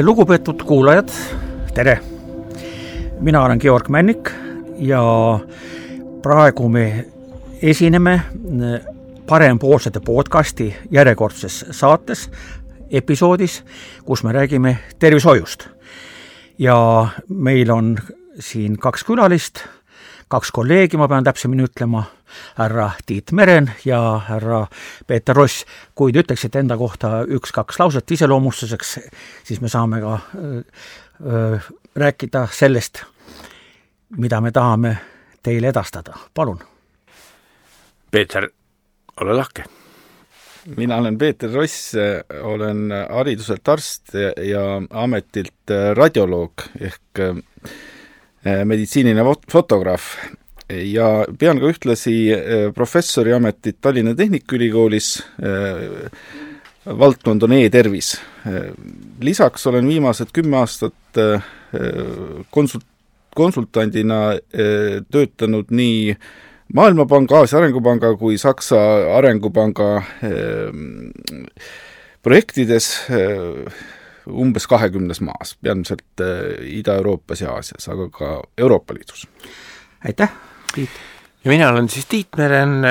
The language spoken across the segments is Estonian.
lugupeetud kuulajad, tere! mina olen Georg Männik ja praegu me esineme parempoolsete podcasti järjekordses saates, episoodis, kus me räägime tervishoiust. ja meil on siin kaks külalist, kaks kolleegi, ma pean täpsemini ütlema, härra Tiit Meren ja härra Peeter Ross. kui te ütleksite enda kohta üks-kaks lauset iseloomustuseks, siis me saame ka öö, öö, rääkida sellest, mida me tahame teile edastada, palun. Peeter, ole lahke. mina olen Peeter Ross, olen hariduselt arst ja ametilt radioloog ehk eh, meditsiiniline fotograaf ja pean ka ühtlasi eh, professori ametit Tallinna Tehnikaülikoolis, eh, valdkond on e-tervis. lisaks olen viimased kümme aastat konsult-, konsultandina töötanud nii Maailmapanga, Aasia Arengupanga kui Saksa Arengupanga projektides umbes kahekümnes maas, peamiselt Ida-Euroopas ja Aasias, aga ka Euroopa Liidus. aitäh, Tiit! ja mina olen siis Tiit Meren,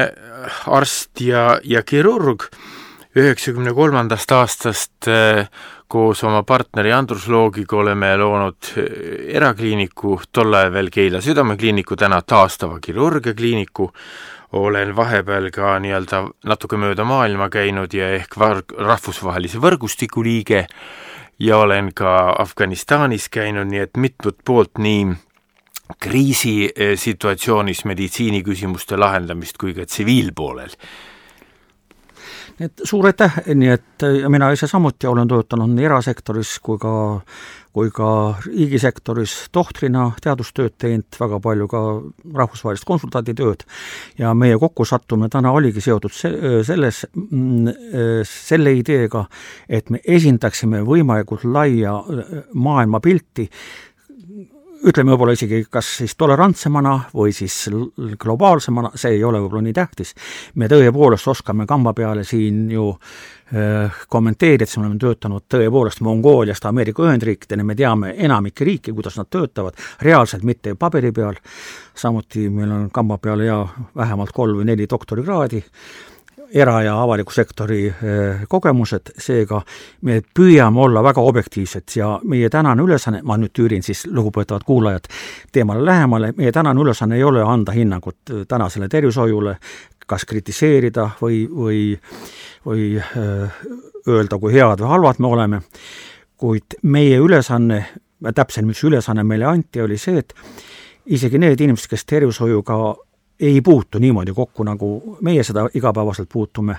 arst ja, ja kirurg, üheksakümne kolmandast aastast koos oma partneri Andrus Loogiga oleme loonud erakliiniku, tol ajal veel Keila südamekliiniku, täna taastava kirurgiakliiniku, olen vahepeal ka nii-öelda natuke mööda maailma käinud ja ehk var-, rahvusvahelise võrgustiku liige ja olen ka Afganistanis käinud, nii et mitmelt poolt nii kriisisituatsioonis meditsiiniküsimuste lahendamist kui ka tsiviilpoolel et suur aitäh, nii et mina ise samuti olen töötanud nii erasektoris kui ka kui ka riigisektoris tohtrina teadustööd teinud, väga palju ka rahvusvahelist konsultanditööd. Ja meie kokkusattumine täna oligi seotud se-, selles, selle ideega, et me esindaksime võimalikult laia maailmapilti, ütleme võib-olla isegi kas siis tolerantsemana või siis globaalsemana, see ei ole võib-olla nii tähtis, me tõepoolest oskame kamba peale siin ju äh, kommenteerida, et me oleme töötanud tõepoolest Mongooliast Ameerika Ühendriikideni, me teame enamikke riike, kuidas nad töötavad, reaalselt mitte paberi peal, samuti meil on kamba peal ja vähemalt kolm või neli doktorikraadi, era- ja avaliku sektori eh, kogemused, seega me püüame olla väga objektiivsed ja meie tänane ülesanne, ma nüüd tüürin siis lugupeetavad kuulajad teemale lähemale, meie tänane ülesanne ei ole anda hinnangut eh, tänasele tervishoiule, kas kritiseerida või, või, või eh, öelda, kui head või halvad me oleme, kuid meie ülesanne, täpselt mis ülesanne meile anti, oli see, et isegi need inimesed, kes tervishoiuga ei puutu niimoodi kokku, nagu meie seda igapäevaselt puutume,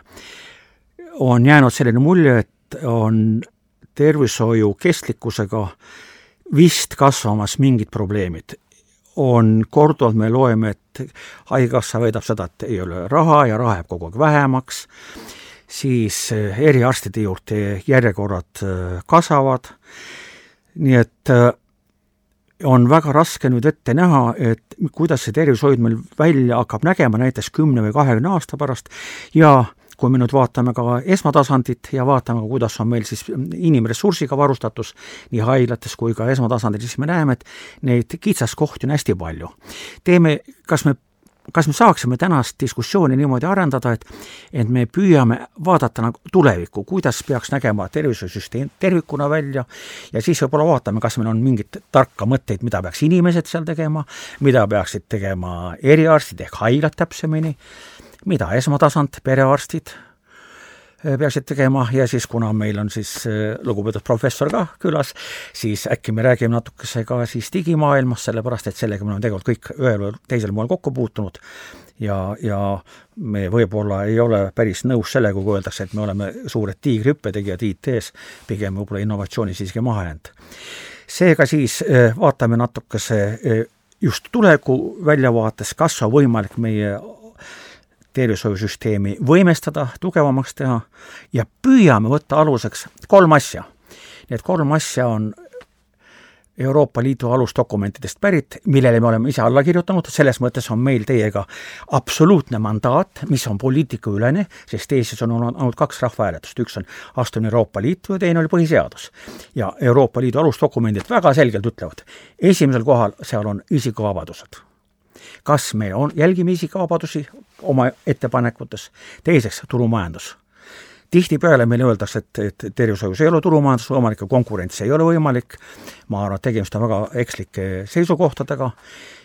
on jäänud selline mulje, et on tervishoiu kestlikkusega vist kasvamas mingid probleemid. on korduvalt, me loeme, et Haigekassa väidab seda, et ei ole raha ja raha jääb kogu aeg vähemaks, siis eriarstide juurde järjekorrad kasvavad, nii et on väga raske nüüd ette näha, et kuidas see tervishoid meil välja hakkab nägema näiteks kümne või kahekümne aasta pärast ja kui me nüüd vaatame ka esmatasandit ja vaatame kuidas on meil siis inimressursiga varustatus nii haiglates kui ka esmatasandil, siis me näeme, et neid kitsaskohti on hästi palju. teeme, kas me kas me saaksime tänast diskussiooni niimoodi arendada, et et me püüame vaadata nagu tulevikku, kuidas peaks nägema tervishoiusüsteem tervikuna välja ja siis võib-olla vaatame, kas meil on mingeid tarka mõtteid, mida peaks inimesed seal tegema, mida peaksid tegema eriarstid ehk haiglad täpsemini, mida esmatasand, perearstid peaksid tegema ja siis, kuna meil on siis äh, lugupeetud professor ka külas, siis äkki me räägime natukese ka siis digimaailmast, sellepärast et sellega me oleme tegelikult kõik ühel või teisel moel kokku puutunud ja, ja me võib-olla ei ole päris nõus sellega, kui öeldakse, et me oleme suured tiigrihüppetegijad IT-s, pigem võib-olla innovatsiooni siiski maha jäänud. seega siis äh, vaatame natukese just tuleviku väljavaates, kas on võimalik meie tervishoiusüsteemi võimestada, tugevamaks teha ja püüame võtta aluseks kolm asja. Need kolm asja on Euroopa Liidu alusdokumentidest pärit, millele me oleme ise alla kirjutanud, selles mõttes on meil teiega absoluutne mandaat, mis on poliitikaülene, sest Eestis on olnud ainult kaks rahvahääletust, üks on astumine Euroopa Liitu ja teine oli põhiseadus. ja Euroopa Liidu alusdokumendid väga selgelt ütlevad, esimesel kohal seal on isikuvabadused kas me on, jälgime isikuvabadusi oma ettepanekutes, teiseks turumajandus. Tihtipeale meile öeldakse, et, et tervishoius ei ole turumajandus võimalik ja konkurents ei ole võimalik, ma arvan, et tegemist on väga ekslike seisukohtadega,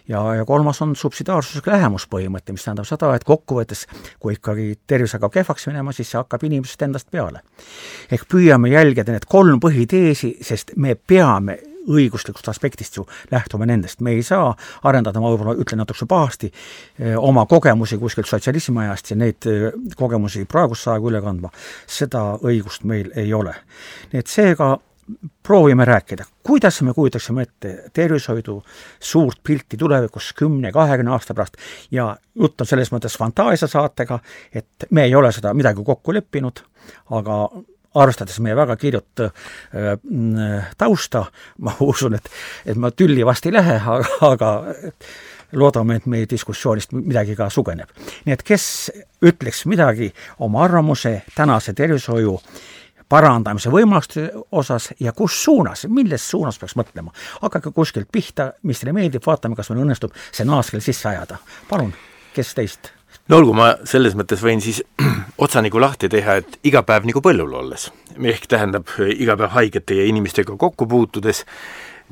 ja, ja kolmas on subsidiaarsusega lähemuspõhimõte, mis tähendab seda, et kokkuvõttes kui ikkagi tervis hakkab kehvaks minema, siis see hakkab inimesest endast peale. ehk püüame jälgida need kolm põhiteesi, sest me peame õiguslikust aspektist ju lähtume nendest, me ei saa arendada, ma võib-olla ütlen natukese pahasti, eh, oma kogemusi kuskilt sotsialismi ajast ja neid eh, kogemusi praegust aega üle kandma, seda õigust meil ei ole. nii et seega proovime rääkida, kuidas me kujutaksime ette tervishoidu suurt pilti tulevikus kümne-kahekümne aasta pärast? Ja jutt on selles mõttes fantaasiasaatega, et me ei ole seda midagi kokku leppinud, aga arvestades meie väga kirjut äh, mm, tausta, ma usun, et, et ma tülli vast ei lähe, aga, aga loodame, et meie diskussioonist midagi ka sugeneb. nii et kes ütleks midagi oma arvamuse tänase tervishoiu parandamise võimaluste osas ja kus suunas, milles suunas peaks mõtlema. hakake kuskilt pihta, mis teile meeldib, vaatame, kas meil õnnestub see naaskel sisse ajada. palun, kes teist? No olgu, ma selles mõttes võin siis otsa nagu lahti teha, et iga päev nagu põllul olles, ehk tähendab iga päev haigete ja inimestega kokku puutudes,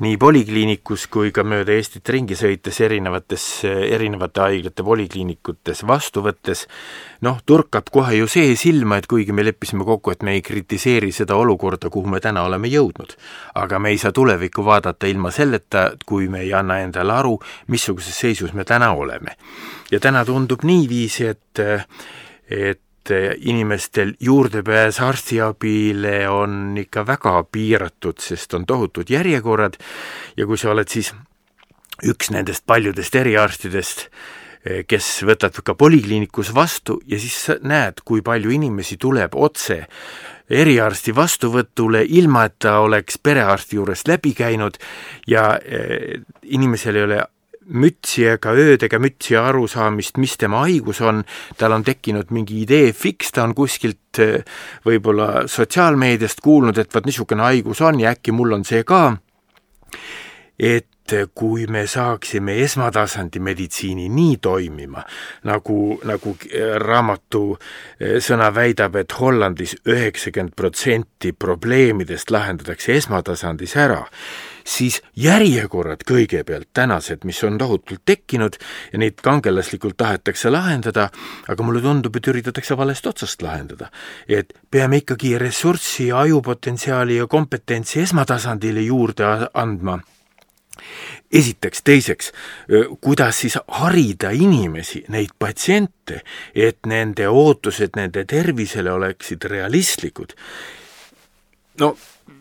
nii polikliinikus kui ka mööda Eestit ringi sõites erinevates, erinevate haiglate polikliinikutes vastu võttes, noh, torkab kohe ju see silma, et kuigi me leppisime kokku, et me ei kritiseeri seda olukorda, kuhu me täna oleme jõudnud, aga me ei saa tulevikku vaadata ilma selleta, kui me ei anna endale aru, missuguses seisus me täna oleme. ja täna tundub niiviisi, et et et inimestel juurdepääs arstiabile on ikka väga piiratud, sest on tohutud järjekorrad. Ja kui sa oled siis üks nendest paljudest eriarstidest, kes võtab ka polikliinikus vastu ja siis näed, kui palju inimesi tuleb otse eriarsti vastuvõtule, ilma et ta oleks perearsti juurest läbi käinud ja eh, inimesel ei ole mütsi ega ööd ega mütsi arusaamist, mis tema haigus on, tal on tekkinud mingi idee fiks, ta on kuskilt eh, võib-olla sotsiaalmeediast kuulnud, et vot niisugune haigus on ja äkki mul on see ka, et kui me saaksime esmatasandi meditsiini nii toimima, nagu, nagu raamatu eh, sõna väidab, et Hollandis üheksakümmend protsenti probleemidest lahendatakse esmatasandis ära, siis järjekorrad kõigepealt tänased, mis on tohutult tekkinud ja neid kangelaslikult tahetakse lahendada, aga mulle tundub, et üritatakse valest otsast lahendada. et peame ikkagi ressurssi, ajupotentsiaali ja kompetentsi esmatasandile juurde andma esiteks, teiseks, kuidas siis harida inimesi, neid patsiente, et nende ootused nende tervisele oleksid realistlikud. no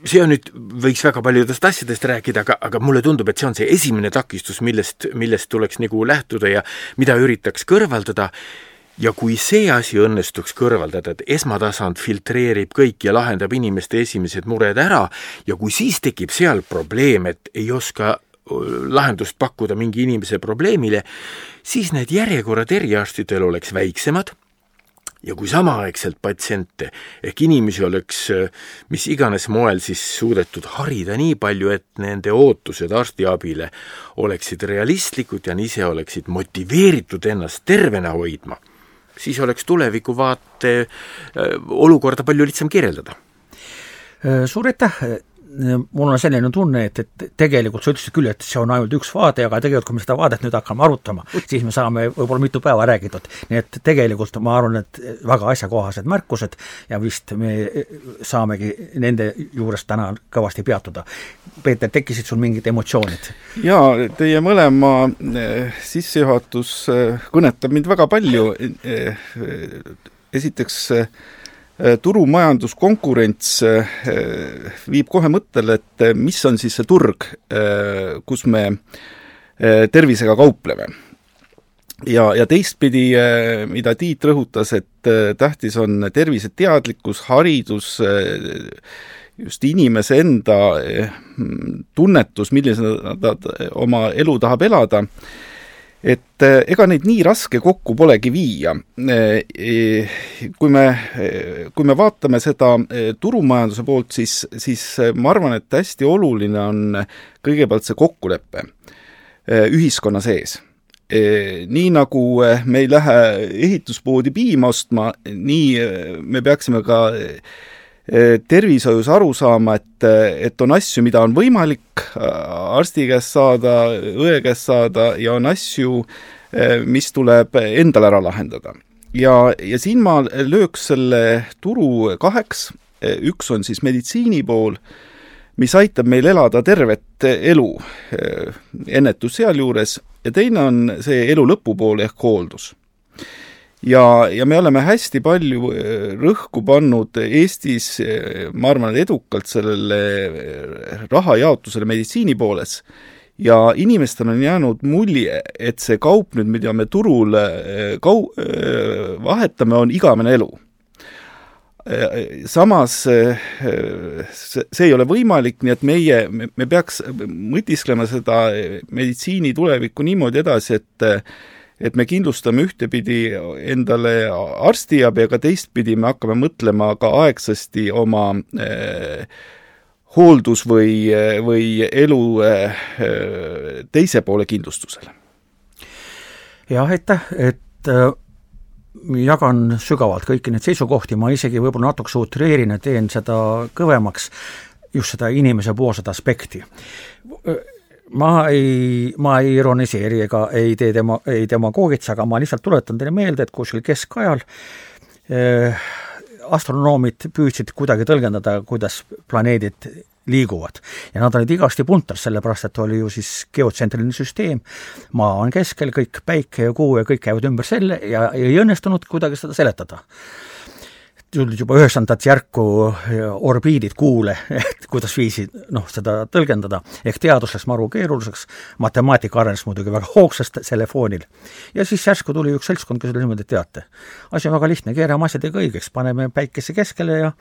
see on nüüd, võiks väga paljudest asjadest rääkida, aga, aga mulle tundub, et see on see esimene takistus, millest, millest tuleks nagu lähtuda ja mida üritaks kõrvaldada, ja kui see asi õnnestuks kõrvaldada, et esmatasand filtreerib kõik ja lahendab inimeste esimesed mured ära ja kui siis tekib seal probleem, et ei oska lahendust pakkuda mingi inimese probleemile, siis need järjekorrad eriarstidel oleks väiksemad ja kui samaaegselt patsiente ehk inimesi oleks mis iganes moel siis suudetud harida nii palju, et nende ootused arstiabile oleksid realistlikud ja ise oleksid motiveeritud ennast tervena hoidma, siis oleks tulevikuvaate äh, olukorda palju lihtsam kirjeldada. Suur aitäh mul on selline tunne, et, et tegelikult sa ütlesid küll, et see on ainult üks vaade, aga tegelikult kui me seda vaadet nüüd hakkame arutama, siis me saame võib-olla mitu päeva räägitud. nii et tegelikult ma arvan, et väga asjakohased märkused ja vist me saamegi nende juures täna kõvasti peatuda. Peeter, tekkisid sul mingid emotsioonid? jaa, teie mõlema eh, sissejuhatus kõnetab mind väga palju, esiteks Äh, turumajandus, konkurents äh, viib kohe mõttele, et äh, mis on siis see turg, kus me tervisega kaupleme. ja, ja teistpidi, mida Tiit rõhutas, et tähtis on terviseteadlikkus, haridus just inimese enda tunnetus, millisena ta oma elu tahab elada, et ega neid nii raske kokku polegi viia. kui me, kui me vaatame seda turumajanduse poolt, siis, siis ma arvan, et hästi oluline on kõigepealt see kokkulepe ühiskonna sees nii nagu me ei lähe ehituspoodi piima ostma, nii me peaksime ka tervishoius aru saama, et, et on asju, mida on võimalik arsti käest saada, õe käest saada ja on asju, mis tuleb endal ära lahendada. ja, ja siin ma lööks selle turu kaheks, üks on siis meditsiini pool, mis aitab meil elada tervet elu, ennetus sealjuures, ja teine on see elu lõpupool ehk hooldus ja, ja me oleme hästi palju äh, rõhku pannud Eestis, äh, ma arvan, edukalt sellele äh, rahajaotusele meditsiini pooles ja inimestel on jäänud mulje, et see kaup nüüd, mida me turul kau-, vahetame, on igavene elu. Samas see ei ole võimalik, nii et meie, me peaks mõtisklema seda meditsiini tulevikku niimoodi edasi, et et me kindlustame ühtepidi endale arstiabi, aga teistpidi me hakkame mõtlema ka aegsasti oma eh, hooldus- või, või elu eh, teise poole kindlustusele. jah, aitäh, et äh, jagan sügavalt kõiki neid seisukohti, ma isegi võib-olla natuke utreerin ja teen seda kõvemaks, just seda inimesepoolset aspekti ma ei, ma ei ironiseeri ega ei tee tema, ei demagoogitse, aga ma lihtsalt tuletan teile meelde, et kuskil keskajal eh, astronoomid püüdsid kuidagi tõlgendada, kuidas planeedid liiguvad. ja nad olid igasti puntas, sellepärast et oli ju siis geotsentriline süsteem, maa on keskel, kõik päike ja kuu ja kõik käivad ümber selle ja ei õnnestunud kuidagi seda seletada tulid juba üheksandat järku orbiidid Kuule, et kuidas viisi noh, seda tõlgendada, ehk teadus läks maru keeruliseks, matemaatika arenes muidugi väga hoogsasti selle foonil. ja siis järsku tuli üks seltskond, kes oli niimoodi, et teate, asi on väga lihtne, keerame asjadega õigeks, paneme päikese keskele ja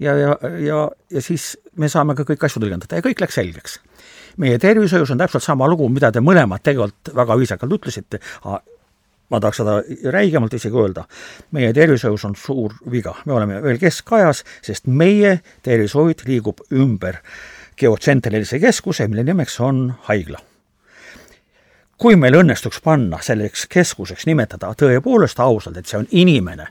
ja, ja, ja, ja siis me saame ka kõiki asju tõlgendada ja kõik läks selgeks meie tervishoius on täpselt sama lugu, mida te mõlemad tegelikult väga viisakalt ütlesite, ma tahaks seda räigemalt isegi öelda, meie tervishoius on suur viga, me oleme veel keskajas, sest meie tervishoid liigub ümber geotsentrilise keskuse, mille nimeks on haigla. kui meil õnnestuks panna selleks keskuseks nimetada tõepoolest ausalt, et see on inimene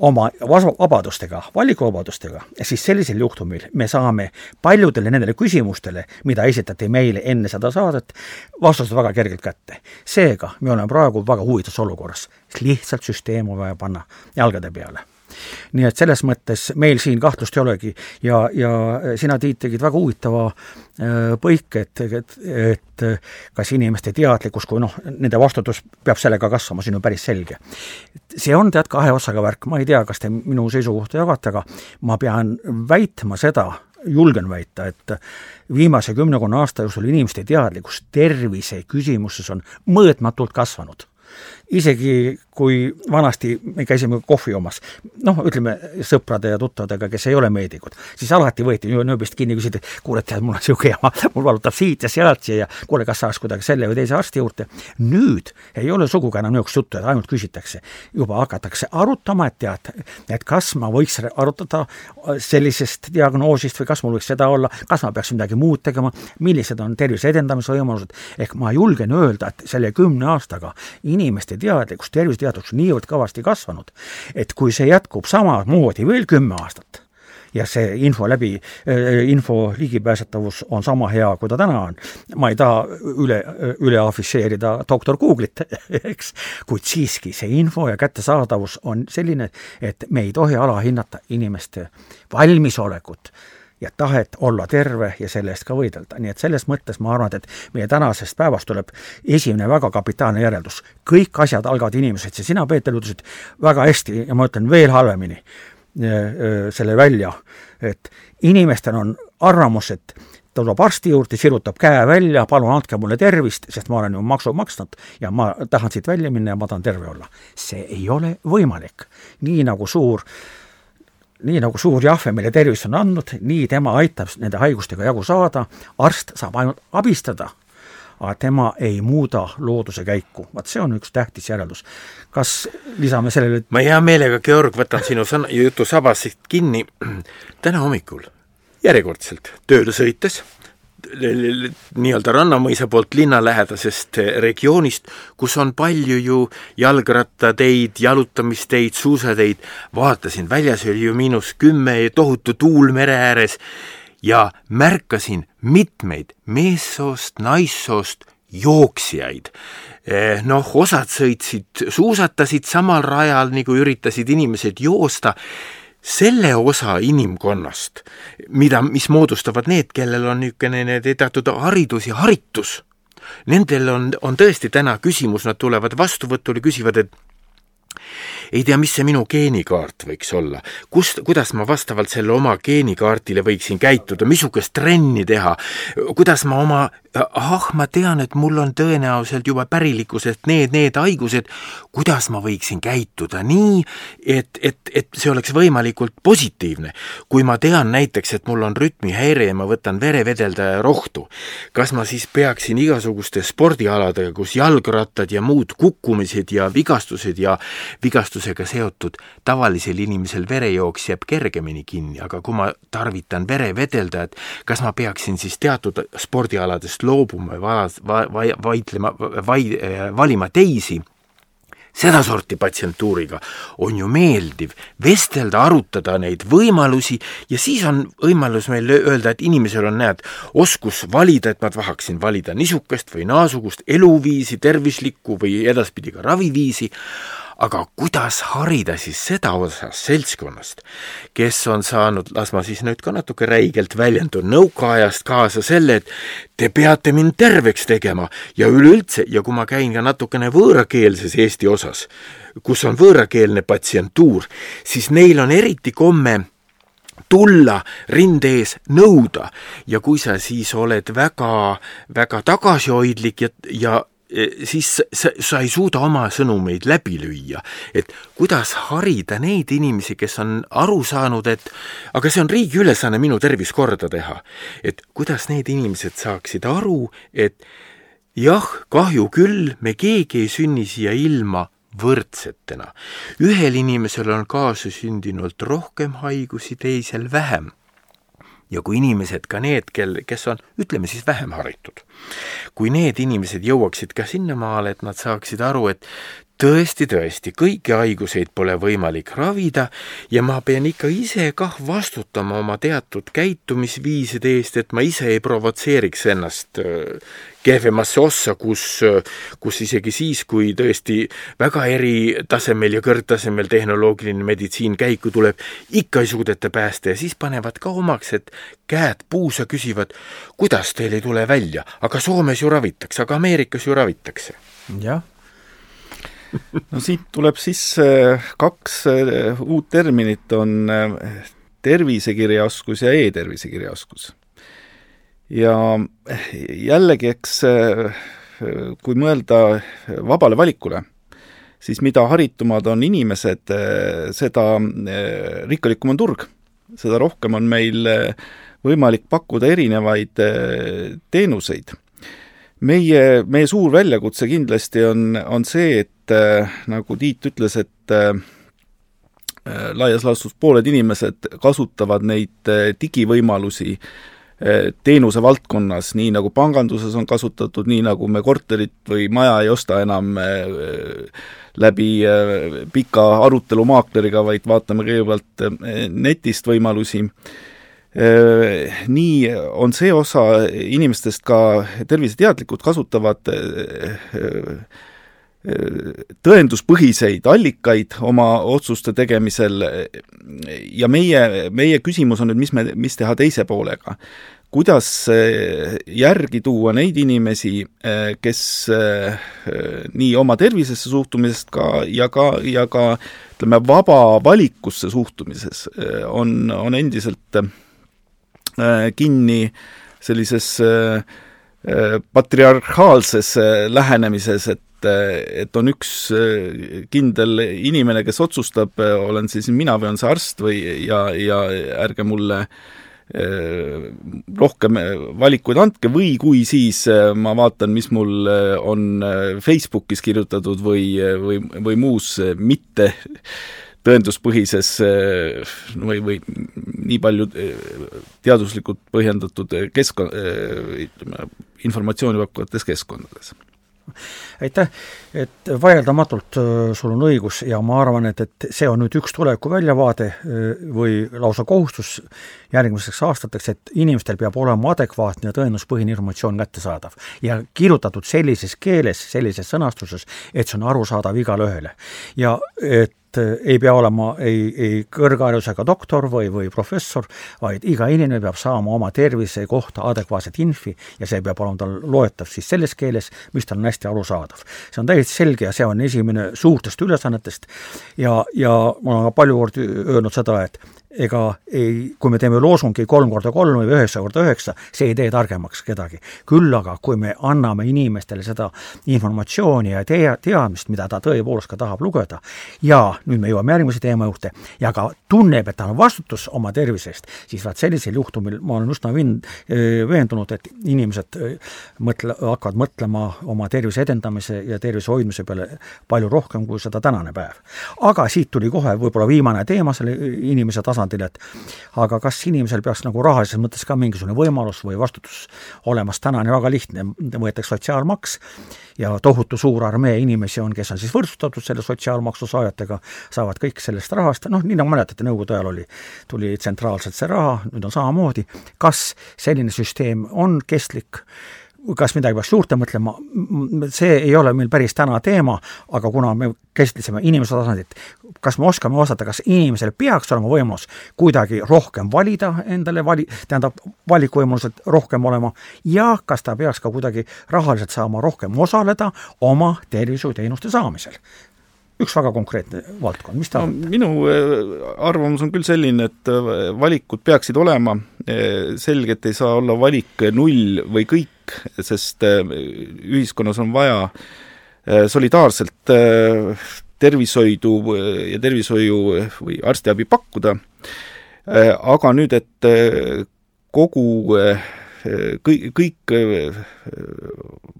oma vabadustega, valikuvabadustega, siis sellisel juhtumil me saame paljudele nendele küsimustele, mida esitati meile enne seda saadet, vastused väga kergelt kätte. seega me oleme praegu väga huvitavas olukorras, lihtsalt süsteem on vaja panna jalgade peale. Nii et selles mõttes meil siin kahtlust ei olegi. Ja, ja sina, Tiit, tegid väga huvitava äh, põike, et, et, et kas inimeste teadlikkus, kui noh, nende vastutus peab sellega kasvama, see on ju päris selge. see on tead kahe otsaga värk, ma ei tea, kas te minu seisukohta jagate, aga ma pean väitma seda, julgen väita, et viimase kümnekonna aasta jooksul inimeste teadlikkus tervise küsimuses on mõõtmatult kasvanud isegi kui vanasti me käisime kohvi jomas, noh, ütleme sõprade ja tuttavadega, kes ei ole meedikud, siis alati võeti nööbist kinni, küsiti, kuule, tead, mul on niisugune jama, mul valutab siit ja sealt ja kuule, kas saaks kuidagi selle või teise arsti juurde. nüüd ei ole sugugi enam niisugust juttu, et ainult küsitakse. juba hakatakse arutama, et tead, et kas ma võiks arutada sellisest diagnoosist või kas mul võiks seda olla, kas ma peaks midagi muud tegema, millised on tervise edendamise võimalused, ehk ma julgen öelda, et selle kümne aastaga inimeste teadlikkus, terviseteadlikkus niivõrd kõvasti kasvanud, et kui see jätkub samamoodi veel kümme aastat, ja see info läbi, äh, info ligipääsetavus on sama hea, kui ta täna on. ma ei taha üle, üle afišeerida doktor Google'it, eks, kuid siiski see info ja kättesaadavus on selline, et me ei tohi alahinnata inimeste valmisolekut ja tahet olla terve ja selle eest ka võidelda, nii et selles mõttes ma arvan, et meie tänasest päevast tuleb esimene väga kapitaalne järeldus. kõik asjad algavad inimesed ja sina, Peeter, ütlesid väga hästi ja ma ütlen veel halvemini äh, äh, selle välja, et inimestel on arvamus, et ta tuleb arsti juurde, sirutab käe välja, palun andke mulle tervist, sest ma olen ju maksu maksnud ja ma tahan siit välja minna ja ma tahan terve olla. see ei ole võimalik. nii nagu suur nii nagu suur Jahve meile tervist on andnud, nii tema aitab nende haigustega jagu saada, arst saab ainult abistada, aga tema ei muuda looduse käiku. vaat see on üks tähtis järeldus. kas lisame sellele ma hea meelega, Georg, võtan sinu sõna, jutu sabast kinni. täna hommikul järjekordselt tööle sõites nii-öelda Rannamõisa poolt linnalähedasest regioonist, kus on palju ju jalgrattateid, jalutamisteid, suusateid, vaatasin, väljas oli ju miinus kümme ja tohutu tuul mere ääres ja märkasin mitmeid meessoost, naissoost jooksjaid. Eh, noh, osad sõitsid, suusatasid samal rajal, nagu üritasid inimesed joosta selle osa inimkonnast, mida, mis moodustavad need, kellel on niisugune teatud haridus ja haritus, nendel on, on tõesti täna küsimus, nad tulevad vastuvõtule, küsivad, et ei tea, mis see minu geenikaart võiks olla, kust, kuidas ma vastavalt selle oma geenikaardile võiksin käituda, missugust trenni teha, kuidas ma oma, ahah, ma tean, et mul on tõenäoliselt juba pärilikkuselt need, need haigused, kuidas ma võiksin käituda nii, et, et, et see oleks võimalikult positiivne. kui ma tean näiteks, et mul on rütmihäire ja ma võtan verevedeldaja rohtu, kas ma siis peaksin igasuguste spordialadega, kus jalgrattad ja muud kukkumised ja vigastused ja vigastusega seotud tavalisel inimesel verejooks jääb kergemini kinni, aga kui ma tarvitan verevedeldajat, kas ma peaksin siis teatud spordialadest loobuma ja va-, va-, va-, vaidlema, vai-, valima teisi, sedasorti patsientuuriga on ju meeldiv vestelda, arutada neid võimalusi ja siis on võimalus meil öelda, et inimesel on, näed, oskus valida, et ma tahaksin valida niisugust või naasugust eluviisi, tervislikku või edaspidi ka raviviisi, aga kuidas harida siis seda osa seltskonnast, kes on saanud, las ma siis nüüd ka natuke räigelt väljendun, nõukaajast kaasa selle, et te peate mind terveks tegema ja üleüldse, ja kui ma käin ka natukene võõrakeelses Eesti osas, kus on võõrakeelne patsientuur, siis neil on eriti komme tulla rinde ees nõuda. Ja kui sa siis oled väga, väga tagasihoidlik ja, ja siis sa, sa ei suuda oma sõnumeid läbi lüüa. et kuidas harida neid inimesi, kes on aru saanud, et aga see on riigi ülesanne minu tervis korda teha. et kuidas need inimesed saaksid aru, et jah, kahju küll, me keegi ei sünni siia ilma võrdsetena. ühel inimesel on kaasasündinult rohkem haigusi, teisel vähem ja kui inimesed, ka need, kel, kes on, ütleme siis vähem haritud, kui need inimesed jõuaksid ka sinnamaale, et nad saaksid aru, et tõesti, tõesti, kõiki haiguseid pole võimalik ravida ja ma pean ikka ise kah vastutama oma teatud käitumisviiside eest, et ma ise ei provotseeriks ennast äh, kehvemasse ossa, kus, kus isegi siis, kui tõesti väga eritasemel ja kõrgtasemel tehnoloogiline meditsiin käiku tuleb, ikka ei suudeta päästa ja siis panevad ka omaks, et käed puusa küsivad, kuidas teil ei tule välja, aga Soomes ju ravitakse, aga Ameerikas ju ravitakse. jah no siit tuleb sisse kaks eh, uut terminit, on eh, tervisekirjaoskus ja e-tervisekirjaoskus ja jällegi, eks kui mõelda vabale valikule, siis mida haritumad on inimesed, seda rikkalikum on turg. seda rohkem on meil võimalik pakkuda erinevaid teenuseid. Meie, meie suur väljakutse kindlasti on, on see, et nagu Tiit ütles, et laias laastus pooled inimesed kasutavad neid digivõimalusi Eh, teenuse valdkonnas, nii nagu panganduses on kasutatud, nii nagu me korterit või maja ei osta enam eh, läbi pika arutelu maakleriga, vaid vaatame kõigepealt netist võimalusi, nii on see osa inimestest ka terviseteadlikud, kasutavad tõenduspõhiseid allikaid oma otsuste tegemisel ja meie, meie küsimus on nüüd, mis me, mis teha teise poolega. kuidas järgi tuua neid inimesi, kes nii oma tervisesse suhtumisest ka ja ka, ja ka ütleme, vaba valikusse suhtumises on, on endiselt kinni sellises patriarhaalses lähenemises, et et on üks kindel inimene, kes otsustab, olen siis mina või on see arst või, ja, ja ärge mulle rohkem valikuid andke või kui siis ma vaatan, mis mul on Facebookis kirjutatud või, või, või muus mitte tõenduspõhises või, või nii palju teaduslikult põhjendatud keskkon-, ütleme, informatsiooni pakkuvates keskkondades aitäh, et vaieldamatult sul on õigus ja ma arvan, et, et see on nüüd üks tuleviku väljavaade või lausa kohustus järgmiseks aastateks, et inimestel peab olema adekvaatne ja tõenduspõhine informatsioon kättesaadav. ja kirjutatud sellises keeles, sellises sõnastuses, et see on arusaadav igale ühele. ja et et ei pea olema ei, ei kõrgharidusega doktor või, või professor, vaid iga inimene peab saama oma tervise kohta adekvaatset infi ja see peab olema tal loetav siis selles keeles, mis tal on hästi arusaadav. see on täiesti selge ja see on esimene suurtest ülesannetest ja, ja ma olen ka palju kordi öelnud seda, et ega ei, kui me teeme loosungi kolm korda kolm või üheksa korda üheksa, see ei tee targemaks kedagi. küll aga, kui me anname inimestele seda informatsiooni ja tea, teadmist, mida ta tõepoolest ka tahab lugeda, ja nüüd me jõuame järgmise teema juurde, ja ka tunneb, et tal on vastutus oma tervise eest, siis vaat sellisel juhtumil ma olen üsna vind-, veendunud, et inimesed mõtle, hakkavad mõtlema oma tervise edendamise ja tervise hoidmise peale palju rohkem kui seda tänane päev. aga siit tuli kohe võib-olla viimane teema selle inimese tasandil, tasandil, et aga kas inimesel peaks nagu rahalises mõttes ka mingisugune võimalus või vastutus olemas, täna on ju väga lihtne, võetakse sotsiaalmaks ja tohutu suur armee inimesi on, kes on siis võrdsustatud selle sotsiaalmaksu saajatega, saavad kõik sellest rahast, noh, nii nagu mäletate, Nõukogude ajal oli, tuli tsentraalselt see raha, nüüd on samamoodi, kas selline süsteem on kestlik, kas midagi peaks juurde mõtlema, see ei ole meil päris täna teema, aga kuna me käsitlesime inimese tasandit, kas me oskame vastata, kas inimesel peaks olema võimalus kuidagi rohkem valida endale vali, tähendab, valikuvõimalused rohkem olema ja kas ta peaks ka kuidagi rahaliselt saama rohkem osaleda oma tervishoiuteenuste saamisel? üks väga konkreetne valdkond, mis ta no, on? minu äh, arvamus on küll selline, et äh, valikud peaksid olema, äh, selgelt ei saa olla valik null või kõik, sest ühiskonnas on vaja solidaarselt tervishoidu ja tervishoiu või arstiabi pakkuda, aga nüüd, et kogu kõik, kõik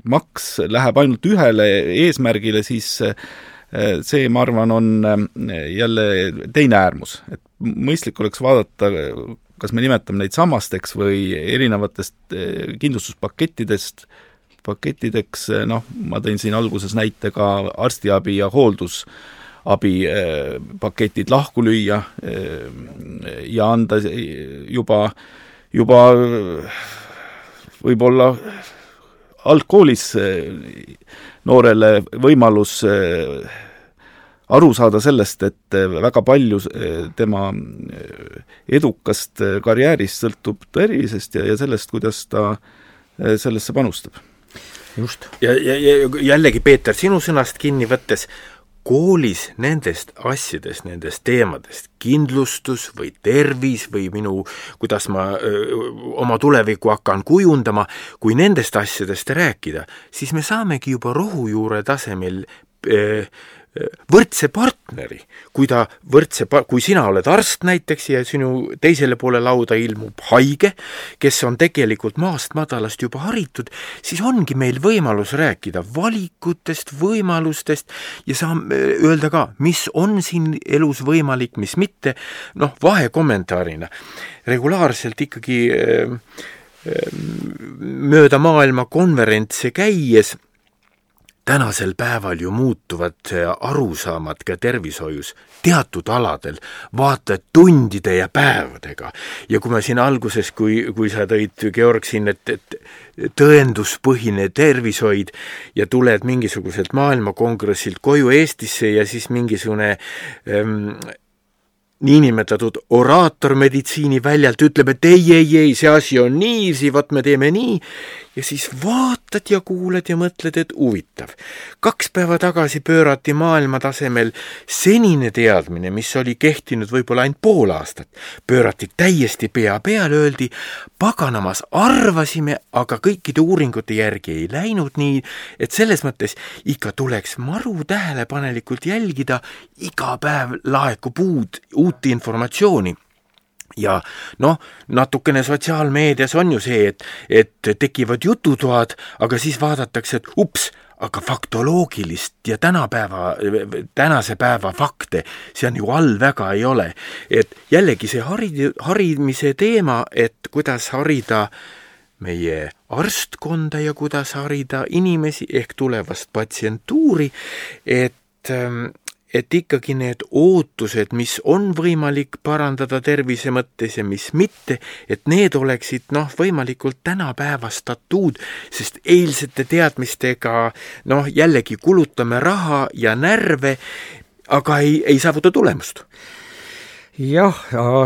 maks läheb ainult ühele eesmärgile, siis see, ma arvan, on jälle teine äärmus, et mõistlik oleks vaadata, kas me nimetame neid sammasteks või erinevatest eh, kindlustuspakettidest, pakettideks, noh, ma tõin siin alguses näite ka arstiabi ja hooldusabi paketid lahku lüüa ja anda juba, juba võib-olla algkoolis noorele võimalus eh, aru saada sellest, et eh, väga palju eh, tema edukast karjäärist sõltub tervisest ja, ja sellest, kuidas ta sellesse panustab. just. ja, ja, ja jällegi, Peeter, sinu sõnast kinni võttes, koolis nendest asjadest, nendest teemadest, kindlustus või tervis või minu, kuidas ma öö, oma tulevikku hakkan kujundama, kui nendest asjadest rääkida, siis me saamegi juba rohujuure tasemel öö, võrdse partneri, kui ta võrdse, kui sina oled arst näiteks ja sinu teisele poole lauda ilmub haige, kes on tegelikult maast madalast juba haritud, siis ongi meil võimalus rääkida valikutest, võimalustest ja saame öelda ka, mis on siin elus võimalik, mis mitte, noh, vahekommentaarina. regulaarselt ikkagi äh, mööda maailma konverentse käies tänasel päeval ju muutuvad arusaamad ka tervishoius teatud aladel vaata tundide ja päevadega. ja kui ma siin alguses, kui, kui sa tõid, Georg, siin, et, et tõenduspõhine tervishoid ja tuled mingisuguselt maailmakongressilt koju Eestisse ja siis mingisugune ähm, niinimetatud oraator meditsiiniväljalt ütleb, et ei, ei, ei, see asi on niiviisi, vot me teeme nii, ja siis vaata, vaatad ja kuulad ja mõtled, et huvitav. kaks päeva tagasi pöörati maailma tasemel senine teadmine, mis oli kehtinud võib-olla ainult pool aastat, pöörati täiesti pea peale, öeldi, paganamas, arvasime, aga kõikide uuringute järgi ei läinud nii, et selles mõttes ikka tuleks maru tähelepanelikult jälgida, iga päev laekub uut, uut informatsiooni ja noh, natukene sotsiaalmeedias on ju see, et, et tekivad jututoad, aga siis vaadatakse, et ups, aga faktoloogilist ja tänapäeva, tänase päeva fakte seal ju all väga ei ole. et jällegi see harid-, harimise teema, et kuidas harida meie arstkonda ja kuidas harida inimesi ehk tulevast patsientuuri, et ähm, et ikkagi need ootused, mis on võimalik parandada tervise mõttes ja mis mitte, et need oleksid noh, võimalikult tänapäevastatud, sest eilsete teadmistega noh, jällegi kulutame raha ja närve, aga ei, ei saavuta tulemust. Jah,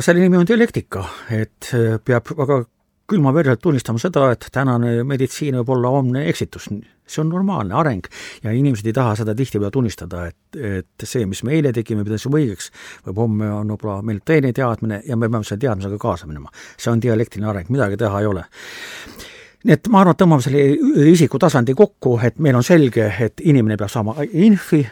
selle nimi on dialektika, et peab väga külmaverselt tunnistama seda, et tänane meditsiin võib olla homne eksitus. see on normaalne areng ja inimesed ei taha seda tihtipeale tunnistada, et, et see, mis me eile tegime, pidasime õigeks, võib homme on võib-olla meil teine teadmine ja me peame selle teadmisega kaasa minema. see on dialektiline areng, midagi teha ei ole nii et ma arvan, et tõmbame selle isiku tasandi kokku, et meil on selge, et inimene peab saama infi,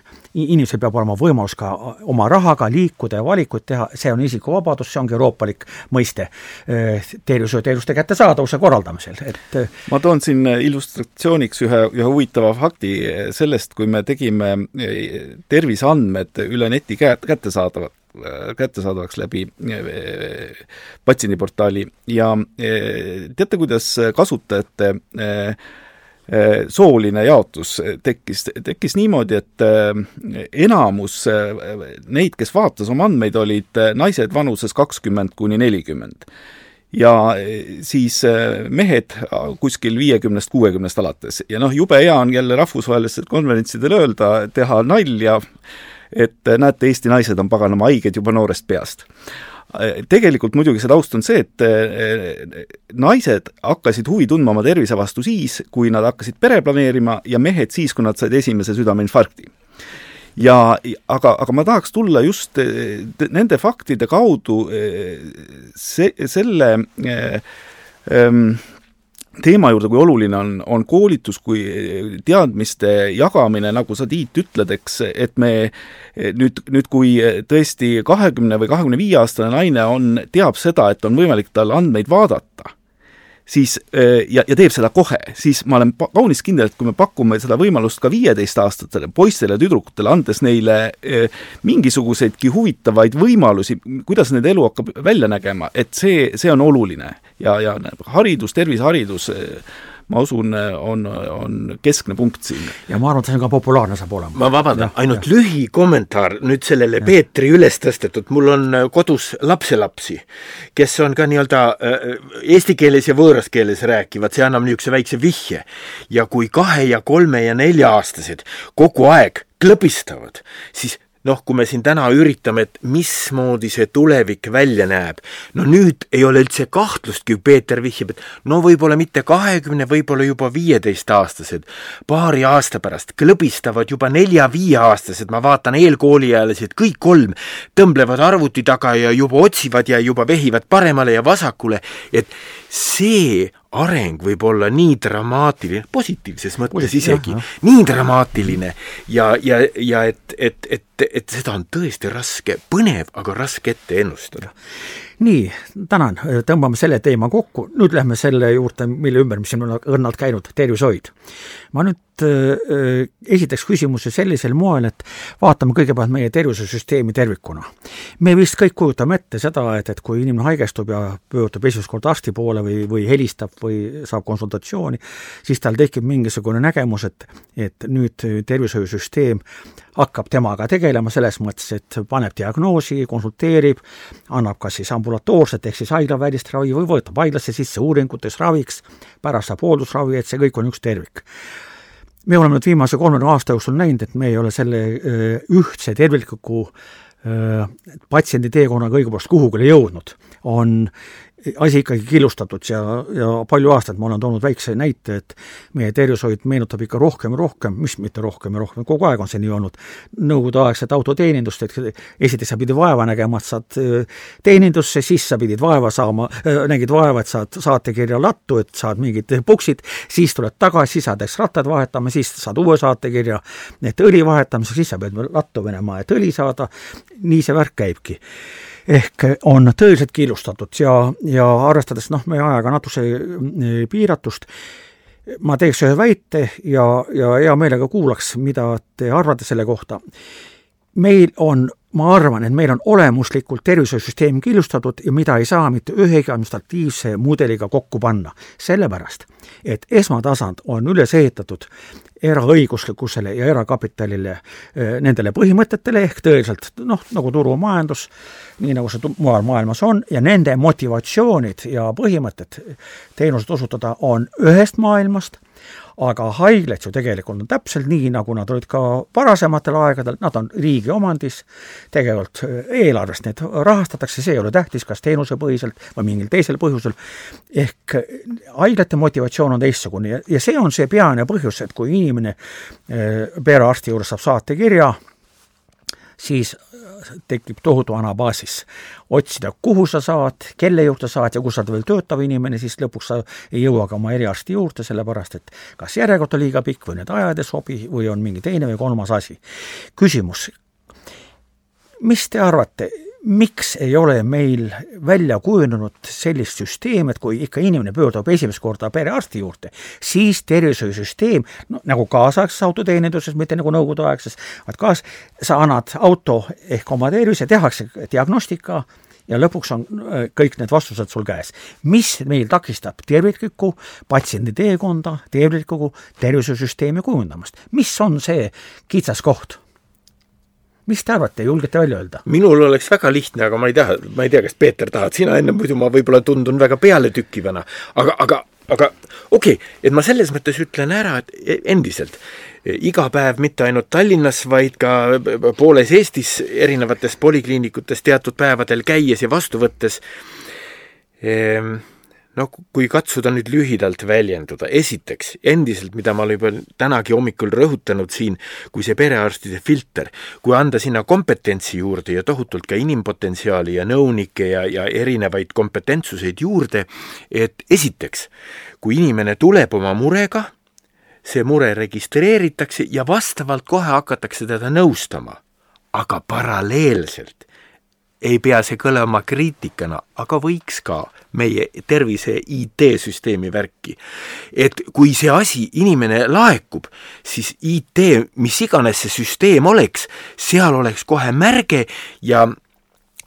inimesel peab olema võimalus ka oma rahaga liikuda ja valikuid teha, see on isikuvabadus, see ongi euroopalik mõiste eh, tervishoiuteenuste kättesaadavuse korraldamisel, et eh, ma toon siin illustratsiooniks ühe, ühe huvitava fakti. Sellest, kui me tegime eh, terviseandmed üle neti kättesaadavad kättesaadavaks läbi eh, patsiendiportaali. Ja eh, teate, kuidas kasutajate sooline jaotus tekkis, tekkis niimoodi, et enamus neid, kes vaatas oma andmeid, olid naised vanuses kakskümmend kuni nelikümmend. Ja siis mehed kuskil viiekümnest, kuuekümnest alates. Ja noh, jube hea on jälle rahvusvahelistel konverentsidel öelda, teha nalja et näete, Eesti naised on paganama haiged juba noorest peast tegelikult muidugi see taust on see, et eh, naised hakkasid huvi tundma oma tervise vastu siis, kui nad hakkasid pere planeerima ja mehed siis, kui nad said esimese südameinfarkti. ja aga, aga ma tahaks tulla just eh, nende faktide kaudu eh, see, selle ähm, teema juurde, kui oluline on, on koolitus kui teadmiste jagamine, nagu sa, Tiit, ütled, eks, et me nüüd, nüüd kui tõesti kahekümne või kahekümne viie aastane naine on, teab seda, et on võimalik tal andmeid vaadata siis ja, ja teeb seda kohe, siis ma olen kaunis kindel, et kui me pakume seda võimalust ka viieteistaastastele poistele ja tüdrukutele, andes neile mingisuguseidki huvitavaid võimalusi, kuidas nende elu hakkab välja nägema, et see, see on oluline. ja, ja haridus, terviseharidus ma usun, on, on keskne punkt siin. ja ma arvan, et see on ka populaarne saab olema. ma vabandan, ainult ja. lühikommentaar nüüd sellele ja. Peetri üles tõstetud, mul on äh, kodus lapselapsi, kes on ka nii-öelda äh, eesti keeles ja võõras keeles rääkivad, see annab niisuguse väikse vihje. ja kui kahe ja kolme ja nelja-aastased kogu aeg klõbistavad, siis noh, kui me siin täna üritame, et mismoodi see tulevik välja näeb, no nüüd ei ole üldse kahtlustki, Peeter vihjab, et no võib-olla mitte kahekümne, võib-olla juba viieteistaastased, paari aasta pärast klõbistavad juba nelja-viieaastased, ma vaatan eelkooliealised, kõik kolm tõmblevad arvuti taga ja juba otsivad ja juba vehivad paremale ja vasakule, et see areng võib olla nii dramaatiline, positiivses mõttes isegi, nii dramaatiline ja, ja, ja et, et, et, et seda on tõesti raske, põnev, aga raske ette ennustada nii, tänan, tõmbame selle teema kokku, nüüd lähme selle juurde, mille ümber, mis siin on õrnalt käinud, tervishoid. ma nüüd äh, esitaks küsimuse sellisel moel, et vaatame kõigepealt meie tervisesüsteemi tervikuna. me vist kõik kujutame ette seda, et, et kui inimene haigestub ja pöördub esimest korda arsti poole või, või helistab või saab konsultatsiooni, siis tal tekib mingisugune nägemus, et, et nüüd tervishoiusüsteem hakkab temaga tegelema selles mõttes, et paneb diagnoosi, konsulteerib, annab kas siis ambulatoorset ehk siis haiglavälist ravi või võtab haiglasse sisse uuringutes raviks, pärast saab hooldusravi, et see kõik on üks tervik. me oleme nüüd viimase kolmekümne aasta jooksul näinud, et me ei ole selle ühtse tervikliku patsiendi teekonnaga õigupoolest kuhugile jõudnud. on asi ikkagi killustatud ja, ja palju aastaid ma olen toonud väikse näite, et meie tervishoid meenutab ikka rohkem ja rohkem, mis mitte rohkem ja rohkem, kogu aeg on see nii olnud, nõukogudeaegset autoteenindust, et esiteks sa pidid vaeva nägema, et saad teenindusse, siis sa pidid vaeva saama, nägid vaeva, et saad saatekirja lattu, et saad mingid puksid, siis tuled tagasi, saad eks rattad vahetama, siis saad uue saatekirja, et õli vahetamiseks, siis sa pead lattu minema, et õli saada, nii see värk käibki ehk on tõeliselt killustatud ja, ja arvestades noh, meie ajaga natukese eh, piiratust, ma teeks ühe väite ja, ja hea meelega kuulaks, mida te arvate selle kohta. meil on, ma arvan, et meil on olemuslikult tervishoiusüsteem killustatud ja mida ei saa mitte ühegi administratiivse mudeliga kokku panna. sellepärast, et esmatasand on üles ehitatud eraõiguslikkusele ja erakapitalile, eh, nendele põhimõtetele ehk tõeliselt noh, nagu turumajandus, nii nagu see mujal maailmas on, ja nende motivatsioonid ja põhimõtted teenuseid osutada on ühest maailmast aga haiglad ju tegelikult on täpselt nii, nagu nad olid ka varasematel aegadel, nad on riigi omandis, tegelikult äh, eelarvest neid rahastatakse, see ei ole tähtis, kas teenusepõhiselt või mingil teisel põhjusel, ehk äh, haiglate motivatsioon on teistsugune. Ja, ja see on see peamine põhjus, et kui inimene äh, perearsti juures saab saatekirja, siis tekib tohutu anabaasis. otsida, kuhu sa saad, kelle juurde saad ja kus sa oled veel töötav inimene, siis lõpuks sa ei jõua ka oma eriarsti juurde, sellepärast et kas järjekord on liiga pikk või need ajad ei sobi või on mingi teine või kolmas asi. küsimus, mis te arvate, miks ei ole meil välja kujunenud sellist süsteemi, et kui ikka inimene pöördub esimest korda perearsti juurde, siis tervishoiusüsteem, no nagu kaasaegses autoteeninduses, mitte nagu nõukogudeaegses, vaid kaas-, sa annad auto ehk oma tervise, tehakse diagnostika ja lõpuks on äh, kõik need vastused sul käes. mis meil takistab terviklikku patsiendi teekonda, terviklikku tervishoiusüsteemi kujundamast, mis on see kitsaskoht? Mis te arvate, julgete välja öelda? minul oleks väga lihtne, aga ma ei taha, ma ei tea, kas Peeter tahad sina enne, muidu ma võib-olla tundun väga pealetükkivana, aga, aga, aga okei okay,, et ma selles mõttes ütlen ära, et e, endiselt. Iga päev mitte ainult Tallinnas, vaid ka pooles Eestis erinevates polikliinikutes teatud päevadel käies ja vastu võttes ehm, noh, kui katsuda nüüd lühidalt väljenduda, esiteks, endiselt, mida ma olen juba tänagi hommikul rõhutanud siin, kui see perearstide filter, kui anda sinna kompetentsi juurde ja tohutult ka inimpotentsiaali ja nõunikke ja, ja erinevaid kompetentsuseid juurde, et esiteks, kui inimene tuleb oma murega, see mure registreeritakse ja vastavalt kohe hakatakse teda nõustama. aga paralleelselt ei pea see kõlama kriitikana, aga võiks ka meie tervise IT-süsteemi värki. et kui see asi, inimene laekub, siis IT, mis iganes see süsteem oleks, seal oleks kohe märge ja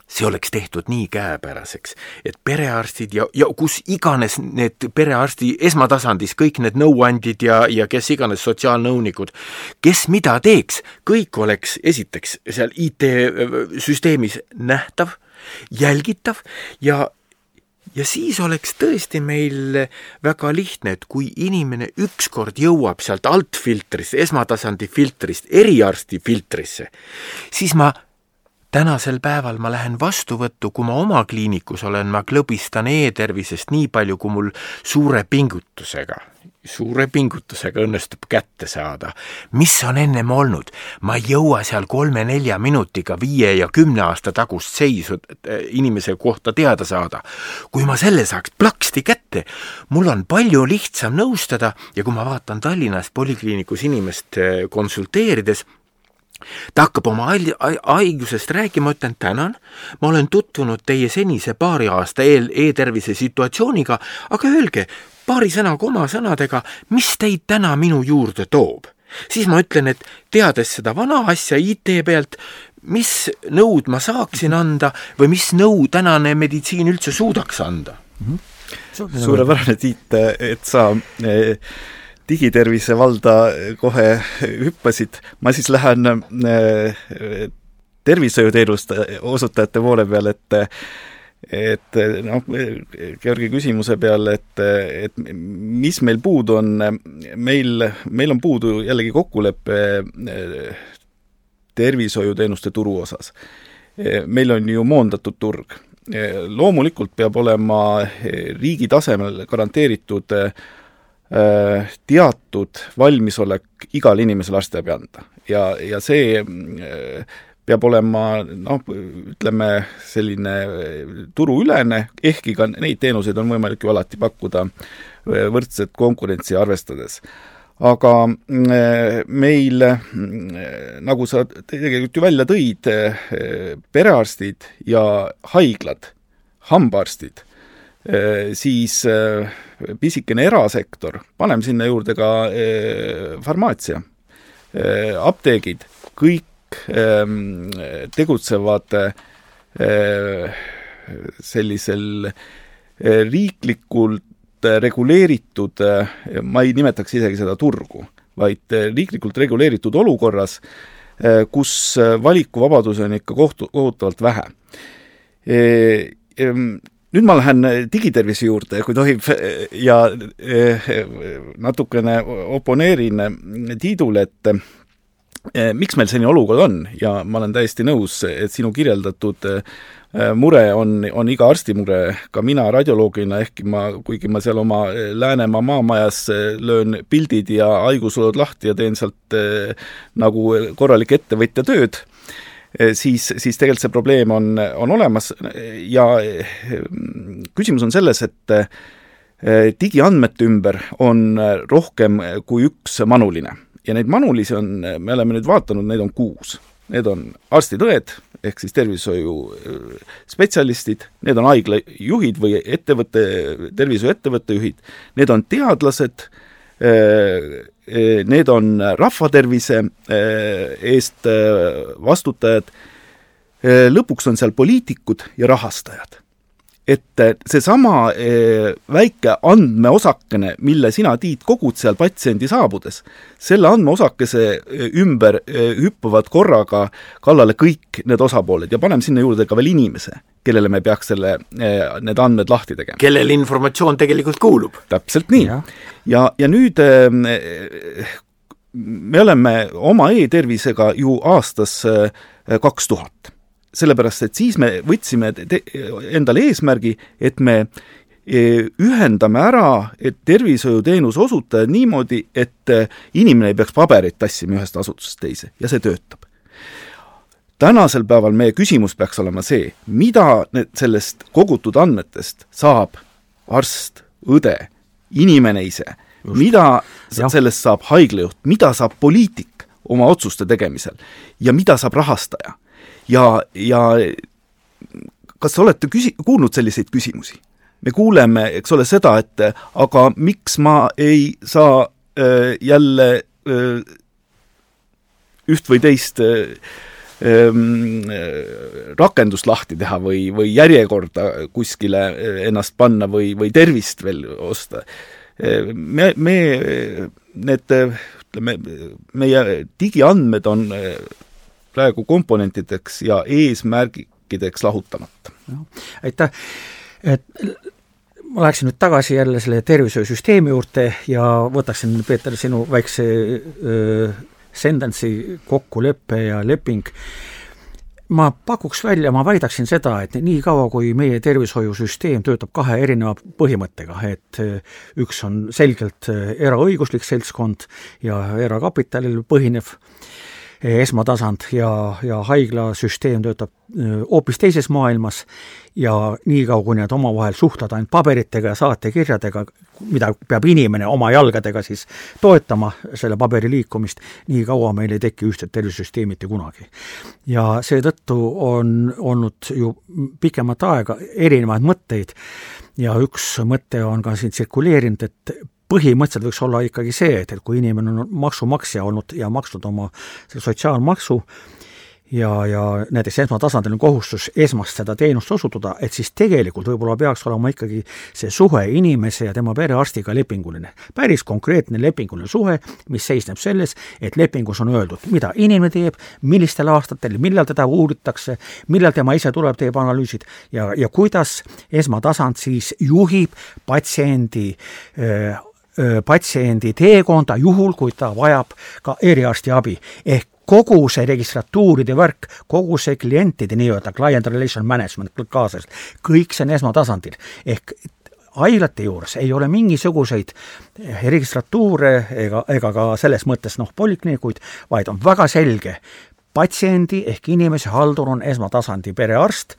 see oleks tehtud nii käepäraseks, et perearstid ja, ja kus iganes need perearsti esmatasandis, kõik need nõuandjad ja, ja kes iganes sotsiaalnõunikud, kes mida teeks, kõik oleks esiteks seal IT-süsteemis nähtav, jälgitav ja ja siis oleks tõesti meil väga lihtne, et kui inimene ükskord jõuab sealt altfiltrist, esmatasandi filtrist eriarsti filtrisse, siis ma tänasel päeval ma lähen vastuvõttu, kui ma oma kliinikus olen, ma klõbistan e-tervisest nii palju, kui mul suure pingutusega, suure pingutusega õnnestub kätte saada. mis on ennem olnud, ma ei jõua seal kolme-nelja minutiga viie ja kümne aasta tagust seisu äh, inimese kohta teada saada. kui ma selle saaks plaksti kätte, mul on palju lihtsam nõustada ja kui ma vaatan Tallinnas polikliinikus inimest äh, konsulteerides, ta hakkab oma haigusest rääkima, ütlen tänan, ma olen tutvunud teie senise paari aasta eel e-tervise situatsiooniga, aga öelge paari sõnaga oma sõnadega, mis teid täna minu juurde toob. siis ma ütlen, et teades seda vana asja IT pealt, mis nõud ma saaksin anda või mis nõu tänane meditsiin üldse suudaks anda mm. -hmm. suurepärane, Tiit, et sa eh, digitervise valda kohe hüppasid, ma siis lähen äh, tervishoiuteenuste osutajate poole peal, et et noh, Georgi küsimuse peale, et, et mis meil puudu on, meil, meil on puudu jällegi kokkulepe tervishoiuteenuste turu osas. meil on ju moondatud turg. Loomulikult peab olema riigi tasemel garanteeritud teatud valmisolek igal inimesel arstiabi anda. Ja, ja see peab olema noh, ütleme selline turuülene, ehkki ka neid teenuseid on võimalik ju alati pakkuda võrdset konkurentsi arvestades. Aga meil, nagu sa tegelikult ju välja tõid, perearstid ja haiglad, hambaarstid, siis pisikene erasektor, paneme sinna juurde ka farmaatsia, apteegid, kõik tegutsevad sellisel riiklikult reguleeritud, ma ei nimetaks isegi seda turgu, vaid riiklikult reguleeritud olukorras, kus valikuvabadus on ikka kohtu, kohutavalt vähe. Nüüd ma lähen digitervise juurde, kui tohib, ja natukene oponeerin Tiidule, et miks meil selline olukord on. Ja ma olen täiesti nõus, et sinu kirjeldatud Äh, mure on, on iga arsti mure, ka mina radioloogina, ehkki ma, kuigi ma seal oma äh, Läänemaa maamajas äh, löön pildid ja haigusolud lahti ja teen sealt nagu korralik ettevõtja tööd, siis, siis tegelikult see probleem on, on olemas. Ja küsimus on selles, et digiandmete ümber on rohkem kui üks manuline. Ja neid manulisi on, me oleme nüüd vaadanud, neid on kuus. Need on arstid-õed, ehk siis tervishoiu äh, spetsialistid, need on haiglajuhid või ettevõtte, tervishoiuettevõtte juhid, need on teadlased, need on rahvatervise eest vastutajad, lõpuks on seal poliitikud ja rahastajad et seesama eh, väike andmeosakene, mille sina, Tiit, kogud seal patsiendi saabudes, selle andmeosakese eh, ümber eh, hüppavad korraga kallale kõik need osapooled ja paneme sinna juurde ka veel inimese, kellele me peaks selle, need andmed lahti tegema. kellele informatsioon tegelikult kuulub. täpselt nii. ja, ja, ja nüüd me oleme oma e-tervisega ju aastas kaks tuhat sellepärast et siis me võtsime endale eesmärgi, et me e, ühendame ära tervishoiuteenuse osutajad niimoodi, et e, inimene ei peaks pabereid tassima ühest asutusest teise ja see töötab. tänasel päeval meie küsimus peaks olema see, mida need sellest kogutud andmetest saab arst, õde, inimene ise, mida ja. sellest saab haiglajuht, mida saab poliitik oma otsuste tegemisel ja mida saab rahastaja ja, ja kas olete küsi-, kuulnud selliseid küsimusi? me kuuleme, eks ole, seda, et aga miks ma ei saa äh, jälle äh, üht või teist äh, ähm, rakendust lahti teha või, või järjekorda kuskile äh, ennast panna või, või tervist veel osta. Äh, me, me, need ütleme, meie digiandmed on praegu komponentideks ja eesmärkideks lahutamata. aitäh, et ma läheksin nüüd tagasi jälle selle tervishoiusüsteemi juurde ja võtaksin, Peeter, sinu väikse öö, sentence'i kokkulepe ja leping. ma pakuks välja, ma väidaksin seda, et nii kaua, kui meie tervishoiusüsteem töötab kahe erineva põhimõttega, et üks on selgelt eraõiguslik seltskond ja erakapitalil põhinev esmatasand ja, ja haiglasüsteem töötab hoopis teises maailmas ja niikaua, kui need omavahel suhtlevad ainult paberitega ja saatekirjadega, mida peab inimene oma jalgadega siis toetama, selle paberi liikumist, nii kaua meil ei teki ühtset tervisesüsteemi mitte kunagi. ja seetõttu on olnud ju pikemat aega erinevaid mõtteid ja üks mõte on ka siin tsirkuleerinud, et põhimõtteliselt võiks olla ikkagi see, et, et kui inimene on maksumaksja olnud ja maksnud oma sotsiaalmaksu, ja, ja näiteks esmatasandil on kohustus esmast seda teenust osutada, et siis tegelikult võib-olla peaks olema ikkagi see suhe inimese ja tema perearstiga lepinguline. päris konkreetne lepinguline suhe, mis seisneb selles, et lepingus on öeldud, mida inimene teeb, millistel aastatel, millal teda uuritakse, millal tema ise tuleb, teeb analüüsid ja, ja kuidas esmatasand siis juhib patsiendi äh, patsiendi teekonda, juhul kui ta vajab ka eriarstiabi. ehk kogu see registratuuride värk, kogu see klientide nii-öelda client relation management kaasas, kõik see on esmatasandil. ehk haiglate juures ei ole mingisuguseid registratuure ega, ega ka selles mõttes noh, polikliinikuid, vaid on väga selge, patsiendi ehk inimese haldur on esmatasandi perearst,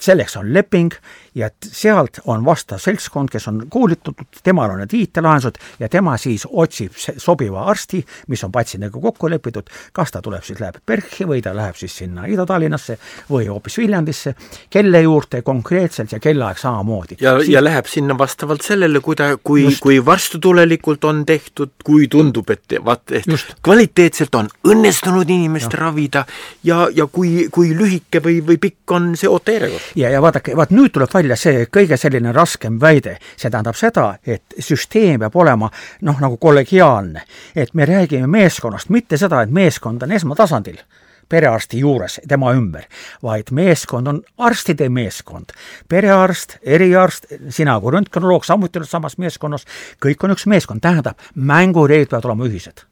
selleks on leping ja sealt on vastav seltskond, kes on koolitatud, temal on need IT-lahendused ja tema siis otsib sobiva arsti, mis on patsiendiga kokku lepitud, kas ta tuleb siis, läheb PERH-i või ta läheb siis sinna Ida-Tallinnasse või hoopis Viljandisse, kelle juurde konkreetselt ja kellaaeg samamoodi. ja siis..., ja läheb sinna vastavalt sellele, kui ta, kui, kui vastutulelikult on tehtud, kui tundub, et vaat, et Just. kvaliteetselt on õnnestunud inimest ja. ravida ja, ja kui, kui lühike või, või pikk on see ootejärjekord. Ja, ja vaadake, vaat nüüd tuleb välja see kõige selline raskem väide, see tähendab seda, et süsteem peab olema noh, nagu kollegiaalne. et me räägime meeskonnast, mitte seda, et meeskond on esmatasandil perearsti juures, tema ümber, vaid meeskond on arstide meeskond. perearst, eriarst, sina kui röntgenoloog samuti oled samas meeskonnas, kõik on üks meeskond, tähendab, mängureeglid peavad olema ühised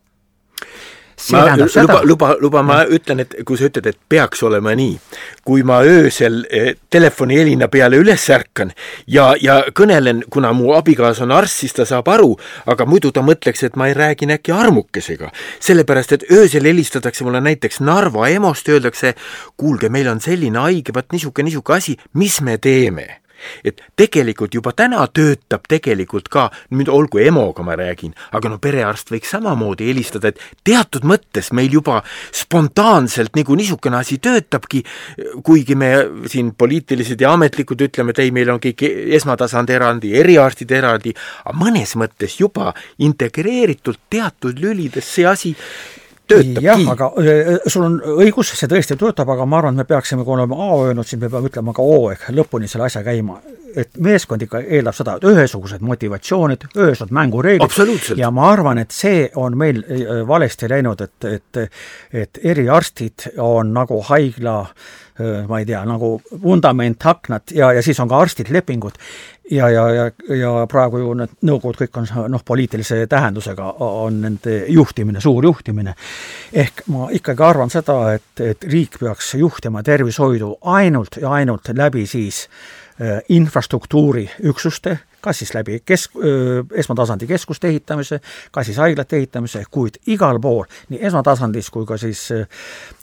ma, luba, luba, luba, ma ütlen, et kui sa ütled, et peaks olema nii, kui ma öösel eh, telefonihelina peale üles ärkan ja, ja kõnelen, kuna mu abikaasa on arst, siis ta saab aru, aga muidu ta mõtleks, et ma ei räägin äkki armukesega. sellepärast, et öösel helistatakse mulle näiteks Narva EMO-st, öeldakse, kuulge, meil on selline haige, vot niisugune, niisugune asi, mis me teeme et tegelikult juba täna töötab tegelikult ka, nüüd olgu EMO-ga ma räägin, aga no perearst võiks samamoodi helistada, et teatud mõttes meil juba spontaanselt nagu niisugune asi töötabki, kuigi me siin poliitilised ja ametlikud ütleme, et ei, meil on kõik esmatasand eraldi, eriarstid eraldi, aga mõnes mõttes juba integreeritult teatud lülides see asi töötabki. jah, aga sul on õigus, see tõesti töötab, aga ma arvan, et me peaksime, kui oleme A öelnud, siis me peame ütlema ka O ehk lõpuni selle asja käima. et meeskond ikka eeldab seda, et ühesugused motivatsioonid, ühesugused mängureeglid ja ma arvan, et see on meil valesti läinud, et, et et eriarstid on nagu haigla ma ei tea, nagu vundament, aknad ja, ja siis on ka arstid, lepingud ja, ja, ja, ja praegu ju need nõukogud kõik on noh, poliitilise tähendusega on nende juhtimine, suur juhtimine. ehk ma ikkagi arvan seda, et, et riik peaks juhtima tervishoidu ainult ja ainult läbi siis äh, infrastruktuuriüksuste kas siis läbi kesk-, esmatasandi keskuste ehitamise, kas siis haiglate ehitamise, kuid igal pool, nii esmatasandis kui ka siis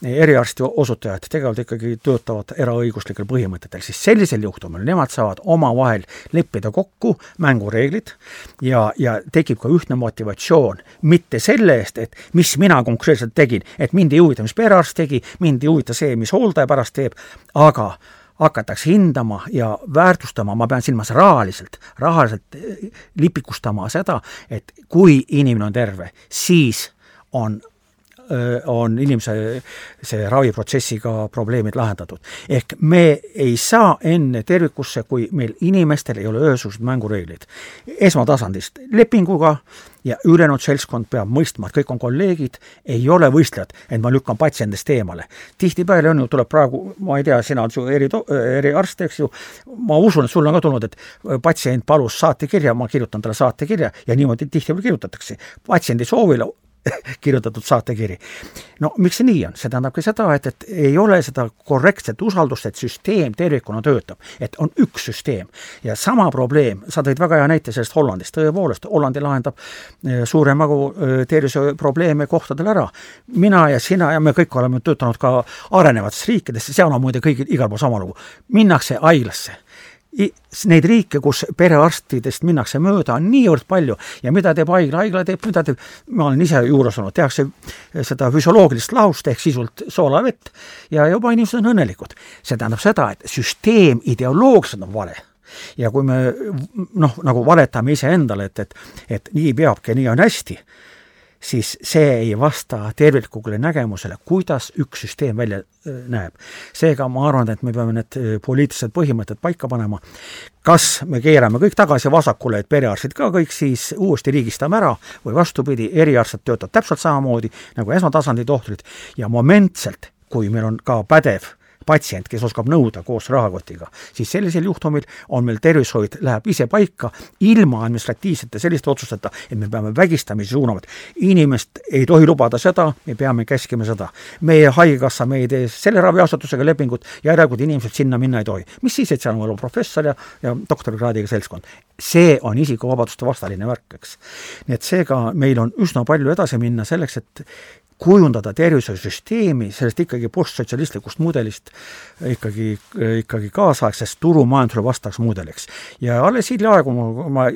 eriarsti osutajad tegelikult ikkagi töötavad eraõiguslikel põhimõtetel, siis sellisel juhtumil nemad saavad omavahel leppida kokku mängureeglid ja, ja tekib ka ühtne motivatsioon, mitte selle eest, et mis mina konkreetselt tegin, et mind ei huvita, mis perearst tegi, mind ei huvita see, mis hooldaja pärast teeb, aga hakatakse hindama ja väärtustama, ma pean silmas rahaliselt, rahaliselt eh, lipikustama seda, et kui inimene on terve, siis on on inimese see raviprotsessiga probleemid lahendatud. ehk me ei saa enne tervikusse, kui meil inimestel ei ole ühesugused mängureeglid. esmatasandist lepinguga ja ülejäänud seltskond peab mõistma, et kõik on kolleegid, ei ole võistlejad, et ma lükkan patsiendist eemale. tihtipeale on ju, tuleb praegu, ma ei tea, sina oled ju eri, eriarst, eks ju, ma usun, et sulle on ka tulnud, et patsient palus saatekirja, ma kirjutan talle saatekirja ja niimoodi tihtipeale kirjutatakse. patsiendi soovile kirjutatud saatekiri. no miks see nii on, see tähendabki seda, et, et ei ole seda korrektset usaldust, et süsteem tervikuna töötab, et on üks süsteem. ja sama probleem, sa tõid väga hea näite sellest Hollandist, tõepoolest, Hollandi lahendab eh, suure magu eh, tervishoiuprobleeme kohtadel ära. mina ja sina ja me kõik oleme töötanud ka arenevates riikides, seal on muide kõigil igal pool sama lugu. minnakse haiglasse neid riike, kus perearstidest minnakse mööda, on niivõrd palju. Ja mida teeb haigla, haigla teeb, mida teeb, ma olen ise juures olnud, tehakse seda füsioloogilist lahust ehk sisult soolavett ja juba inimesed on õnnelikud. see tähendab seda, et süsteem ideoloogiliselt on vale. Ja kui me noh, nagu valetame iseendale, et, et, et nii peabki nii on hästi, siis see ei vasta terviklikule nägemusele, kuidas üks süsteem välja äh, näeb. seega ma arvan, et me peame need äh, poliitilised põhimõtted paika panema, kas me keerame kõik tagasi vasakule, et perearstid ka kõik siis uuesti riigistame ära või vastupidi, eriarstid töötavad täpselt samamoodi nagu esmatasandi tohtrid ja momentselt, kui meil on ka pädev patsient, kes oskab nõuda koos rahakotiga, siis sellisel juhtumil on meil tervishoid, läheb ise paika ilma administratiivsete selliste otsusteta, et me peame vägistamisi suunama, et inimest ei tohi lubada seda, me peame käskima seda. meie Haigekassa, me ei tee selle raviasutusega lepingut, järelikult inimesed sinna minna ei tohi. mis siis, et seal on professor ja, ja doktorikraadiga seltskond. see on isikuvabaduste vastaline värk, eks. nii et seega meil on üsna palju edasi minna selleks, et kujundada tervishoiusüsteemi sellest ikkagi postsotsialistlikust mudelist ikkagi, ikkagi kaasaegsest turumajandusele vastavaks mudeliks. ja alles hiljaaegu ma, ma,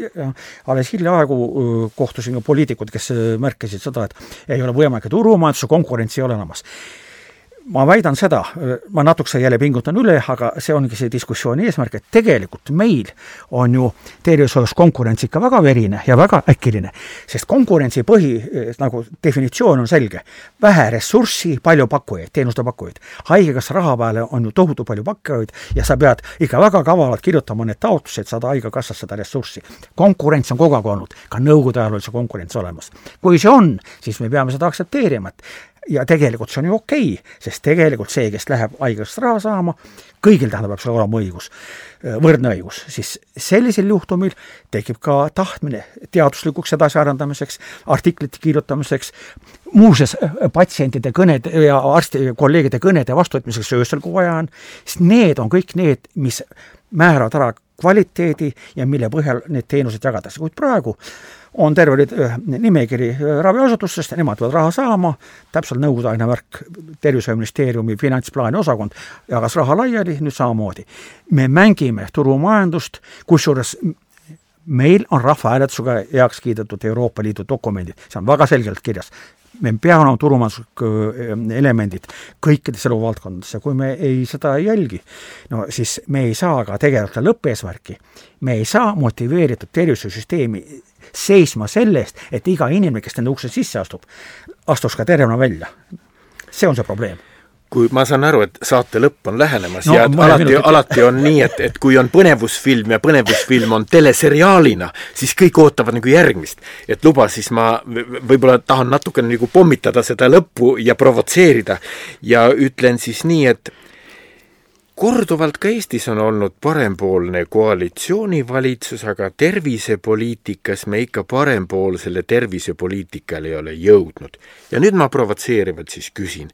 alles hiljaaegu kohtusin ka poliitikud, kes märkisid seda, et ei ole võimalik, et turumajanduse konkurentsi ei ole olemas ma väidan seda, ma natukese jälle pingutan üle, aga see ongi see diskussiooni eesmärk, et tegelikult meil on ju tervishoius konkurents ikka väga verine ja väga äkiline. sest konkurentsi põhi nagu definitsioon on selge. vähe ressurssi, palju pakkujaid, teenuste pakkujaid. haigekassa raha peale on ju tohutu palju pakkujaid ja sa pead ikka väga kavalalt kirjutama need taotlused, saada haigekassast seda ressurssi. konkurents on kogu aeg olnud, ka nõukogude ajal oli see konkurents olemas. kui see on, siis me peame seda aktsepteerima, et ja tegelikult see on ju okei okay,, sest tegelikult see, kes läheb haigekassa raha saama, kõigil tähendab, peab seal olema õigus, võrdne õigus, siis sellisel juhtumil tekib ka tahtmine teaduslikuks edasiarendamiseks, artiklite kirjutamiseks, muuseas patsientide kõnede ja arsti, kolleegide kõnede vastuvõtmiseks öösel, kui vaja on, sest need on kõik need, mis määravad ära kvaliteedi ja mille põhjal neid teenuseid jagatakse, kuid praegu on terve nimekiri raviasutustest, nemad peavad raha saama, täpselt nõukogudeaegne värk, Tervishoiuministeeriumi finantsplaani osakond. Jagas raha laiali, nüüd samamoodi. me mängime turumajandust, kusjuures meil on rahvahääletusega heaks kiidetud Euroopa Liidu dokumendid, see on väga selgelt kirjas, me peame olema turumajanduslikud elemendid kõikides eluvaldkondades ja kui me ei, seda ei jälgi, no siis me ei saa ka tegelikult lõppeesmärki, me ei saa motiveeritud tervishoiusüsteemi seisma selle eest, et iga inimene, kes nende ukse sisse astub, astuks ka tervena välja. see on see probleem kui ma saan aru, et saate lõpp on lähenemas no, ja alati, alati on nii, et, et kui on põnevusfilm ja põnevusfilm on teleseriaalina, siis kõik ootavad nagu järgmist. et luba, siis ma võib-olla tahan natukene nagu pommitada seda lõppu ja provotseerida ja ütlen siis nii, et korduvalt ka Eestis on olnud parempoolne koalitsioonivalitsus, aga tervisepoliitikas me ikka parempoolsele tervisepoliitikale ei ole jõudnud. ja nüüd ma provotseerivalt siis küsin,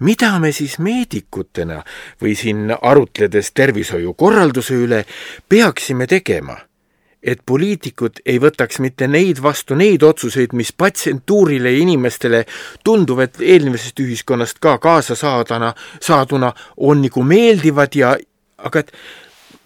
mida me siis meedikutena või siin arutledes tervishoiukorralduse üle peaksime tegema et poliitikud ei võtaks mitte neid vastu neid otsuseid, mis patsientuurile ja inimestele tunduvad eelmisest ühiskonnast ka kaasa saadana, saaduna on nagu meeldivad ja aga et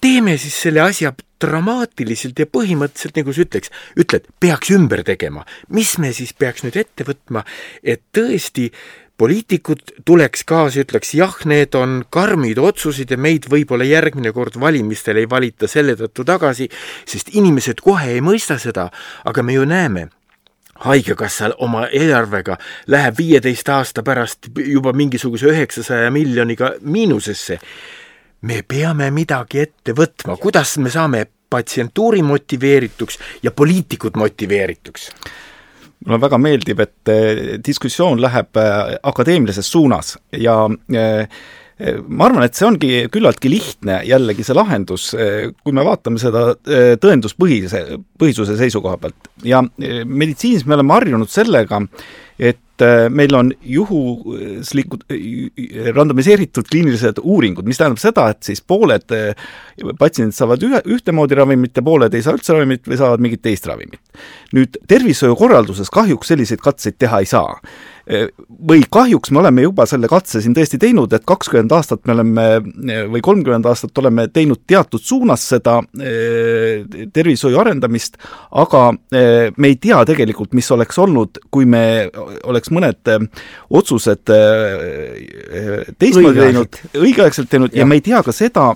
teeme siis selle asja dramaatiliselt ja põhimõtteliselt, nagu sa ütleks, ütled, peaks ümber tegema. mis me siis peaks nüüd ette võtma, et tõesti äh, poliitikud tuleks kaasa, ütleks jah, need on karmid otsused ja meid võib-olla järgmine kord valimistel ei valita selle tõttu tagasi, sest inimesed kohe ei mõista seda, aga me ju näeme, haigekassal oma eelarvega läheb viieteist aasta pärast juba mingisuguse üheksasaja miljoniga miinusesse. me peame midagi ette võtma, kuidas me saame patsientuuri motiveerituks ja poliitikud motiveerituks? Mulle väga meeldib, et eh, diskussioon läheb eh, akadeemilises suunas ja eh, ma arvan, et see ongi küllaltki lihtne jällegi see lahendus, kui me vaatame seda tõenduspõhise, põhisuse seisukoha pealt. ja meditsiinis me oleme harjunud sellega, et meil on juhuslikud, äh, randomiseeritud kliinilised uuringud, mis tähendab seda, et siis pooled äh, patsiendid saavad ühe, ühtemoodi ravimit ja pooled ei saa üldse ravimit või saavad mingit teist ravimit. nüüd tervishoiukorralduses kahjuks selliseid katseid teha ei saa või kahjuks me oleme juba selle katse siin tõesti teinud, et kakskümmend aastat me oleme või kolmkümmend aastat oleme teinud teatud suunas seda tervishoiu arendamist, aga me ei tea tegelikult, mis oleks olnud, kui me oleks mõned otsused teistmoodi teinud, õigeaegselt teinud ja. ja me ei tea ka seda,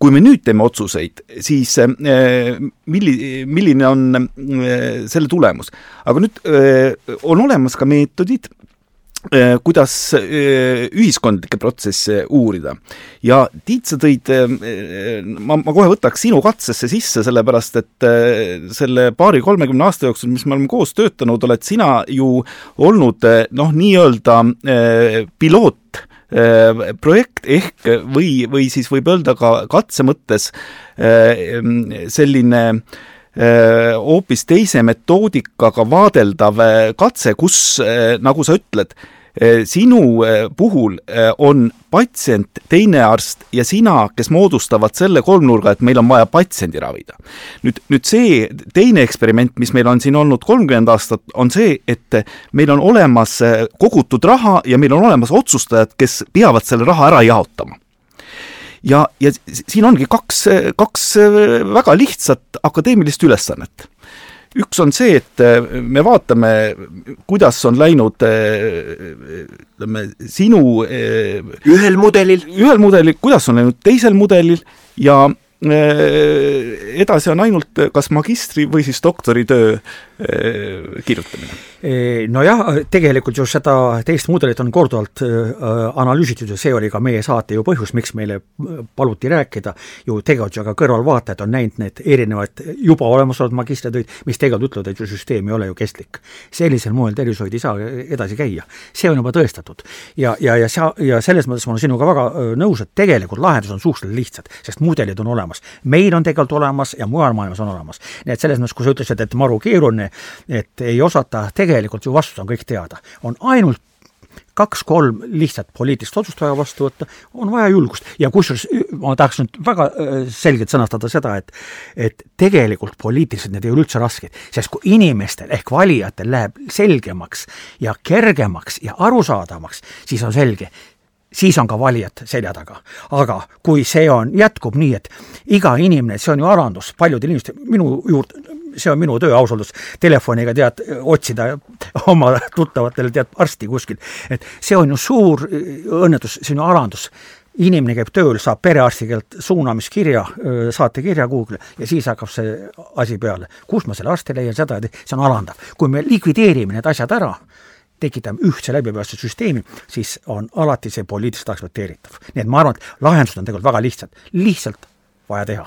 kui me nüüd teeme otsuseid, siis äh, milli-, milline on äh, selle tulemus. aga nüüd äh, on olemas ka meetodid, kuidas ühiskondlikke protsesse uurida. ja Tiit, sa tõid, ma, ma kohe võtaks sinu katsesse sisse, sellepärast et selle paari-kolmekümne aasta jooksul, mis me oleme koos töötanud, oled sina ju olnud noh, nii-öelda piloot projekt ehk või, või siis võib öelda ka katse mõttes selline hoopis teise metoodikaga vaadeldav katse, kus, nagu sa ütled, sinu eh, puhul eh, on patsient, teine arst ja sina, kes moodustavad selle kolmnurga, et meil on vaja patsiendi ravida. nüüd, nüüd see teine eksperiment, mis meil on siin olnud kolmkümmend aastat, on see, et meil on olemas kogutud raha ja meil on olemas otsustajad, kes peavad selle raha ära jaotama ja, ja siin ongi kaks, kaks väga lihtsat akadeemilist ülesannet üks on see, et äh, me vaatame, kuidas on läinud äh, ütleme, sinu äh, ühel mudelil, ühel mudelil, kuidas on läinud teisel mudelil ja edasi on ainult kas magistri või siis doktoritöö kirjutamine Nojah, tegelikult ju seda teist mudelit on korduvalt analüüsitud ja see oli ka meie saate ju põhjus, miks meile paluti rääkida, ju tegelikult ju ka kõrvalvaatajad on näinud need erinevad juba olemasolevad magistritöid, mis tegelikult ütlevad, et ju süsteem ei ole ju kestlik. sellisel moel tervishoid ei saa edasi käia. see on juba tõestatud. ja, ja, ja sa, ja selles mõttes ma olen sinuga väga nõus, et tegelikult lahendused on suhteliselt lihtsad, sest mudelid on olemas. meil on tegelikult olemas ja mujal maailmas on olemas. nii et selles mõttes, kui sa ütlesid, et maru keeruline, et ei osata tegelikult ju vastus on kõik teada. on ainult kaks-kolm lihtsat poliitilist otsust vaja vastu võtta, on vaja julgust ja kusjuures ma tahaks nüüd väga äh, selgelt sõnastada seda, et et tegelikult poliitiliselt need ei ole üldse rasked, sest kui inimestel ehk valijatel läheb selgemaks ja kergemaks ja arusaadavamaks, siis on selge, siis on ka valijad selja taga. aga kui see on, jätkub nii, et iga inimene, see on ju alandus paljudel inimestel, minu juurde, see on minu töö ausalt öeldes, telefoniga tead, otsida oma tuttavatele tead arsti kuskil. et see on ju suur õnnetus, see on ju alandus inimene käib tööl, saab perearsti keelt suunamiskirja, saatekirja Google'i ja siis hakkab see asi peale. kus ma selle arsti leian, seda, see on alandav. kui me likvideerime need asjad ära, tekitame ühtse läbipaistva süsteemi, siis on alati see poliitiliselt aktsepteeritav. nii et ma arvan, et lahendused on tegelikult väga lihtsad, lihtsalt vaja teha.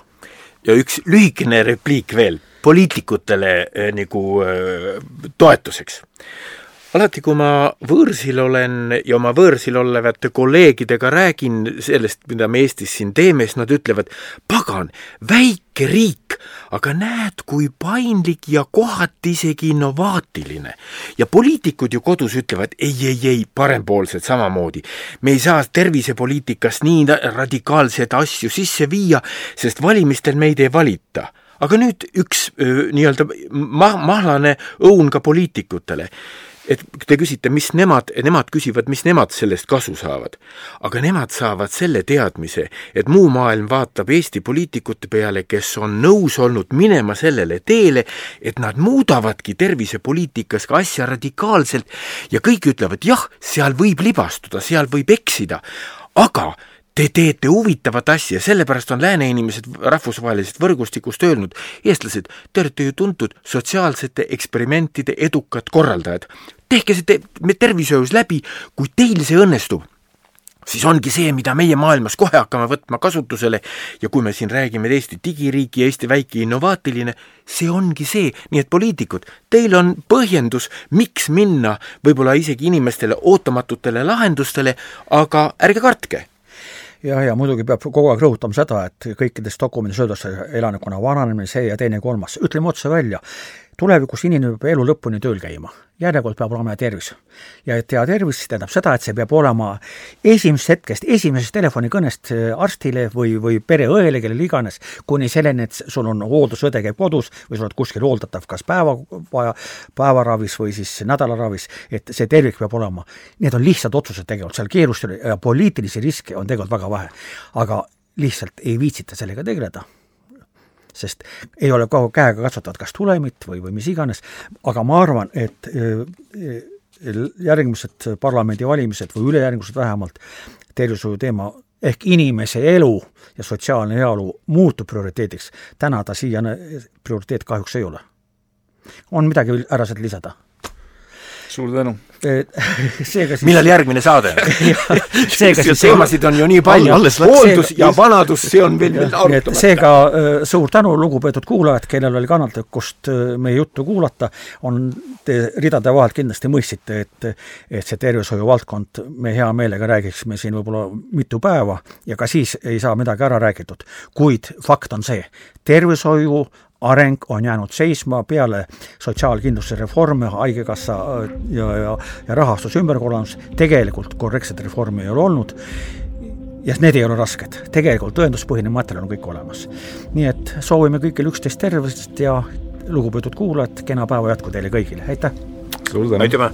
ja üks lühikene repliik veel poliitikutele äh, nagu äh, toetuseks. alati, kui ma võõrsil olen ja oma võõrsil olevate kolleegidega räägin sellest, mida me Eestis siin teeme, siis nad ütlevad, pagan, väike riik, aga näed, kui paindlik ja kohati isegi innovaatiline. ja poliitikud ju kodus ütlevad ei, ei, ei, parempoolsed samamoodi. me ei saa tervisepoliitikas nii radikaalseid asju sisse viia, sest valimistel meid ei valita aga nüüd üks nii-öelda ma-, mahlane õun ka poliitikutele. et te küsite, mis nemad, nemad küsivad, mis nemad sellest kasu saavad. aga nemad saavad selle teadmise, et muu maailm vaatab Eesti poliitikute peale, kes on nõus olnud minema sellele teele, et nad muudavadki tervisepoliitikas ka asja radikaalselt ja kõik ütlevad, jah, seal võib libastuda, seal võib eksida, aga Te teete huvitavat asja, sellepärast on lääne inimesed rahvusvahelisest võrgustikust öelnud, eestlased, te olete ju tuntud sotsiaalsete eksperimentide edukad korraldajad. tehke see te tervishoius läbi, kui teil see õnnestub, siis ongi see, mida meie maailmas kohe hakkame võtma kasutusele ja kui me siin räägime, Eesti digiriik ja Eesti väike innovaatiline, see ongi see, nii et poliitikud, teil on põhjendus, miks minna võib-olla isegi inimestele ootamatutele lahendustele, aga ärge kartke jah, ja muidugi peab kogu aeg rõhutama seda, et kõikides dokumentides öeldakse elanikkonna vananemine, see ja teine, kolmas, ütleme otse välja, tulevikus inimene peab elu lõpuni tööl käima, järjekord peab olema hea tervis. ja et hea tervis tähendab seda, et see peab olema esimesest hetkest, esimesest telefonikõnest arstile või, või pereõele, kellele iganes, kuni selleni, et sul on hooldusõde käib kodus või sa oled kuskil hooldatav kas päeva, päevaravis või siis nädalaravis, et see tervik peab olema. Need on lihtsad otsused tegelikult, seal keerust ja poliitilisi riske on tegelikult väga vähe. aga lihtsalt ei viitsita sellega tegeleda sest ei ole kogu käega katsutavat kas tulemit või, või mis iganes, aga ma arvan, et äh, äh, järgmised parlamendivalimised või ülejärgmised vähemalt, tervishoiu teema ehk inimese elu ja sotsiaalne heaolu muutub prioriteediks. täna ta siiani prioriteet kahjuks ei ole. on midagi ära sealt lisada? Suur tänu! seega siis millal järgmine saade? Seega siis teemasid on ju nii palju, hooldus ja vanadus, see on veel veel arutamata. seega suur tänu, lugupeetud kuulajad, kellel oli kannatlikkust meie juttu kuulata, on te ridade vahelt kindlasti mõistsite, et et see tervishoiu valdkond, me hea meelega räägiksime siin võib-olla mitu päeva ja ka siis ei saa midagi ära räägitud. kuid fakt on see, tervishoiu areng on jäänud seisma peale sotsiaalkindlustuse reforme, Haigekassa äh, ja, ja, ja rahastuse ümberkorraldamist, tegelikult korrektset reformi ei ole olnud ja need ei ole rasked, tegelikult tõenduspõhine materjal on kõik olemas. nii et soovime kõigile üksteist tervist ja lugupeetud kuulajad, kena päeva jätku teile kõigile, aitäh! suur tänu! aitüma!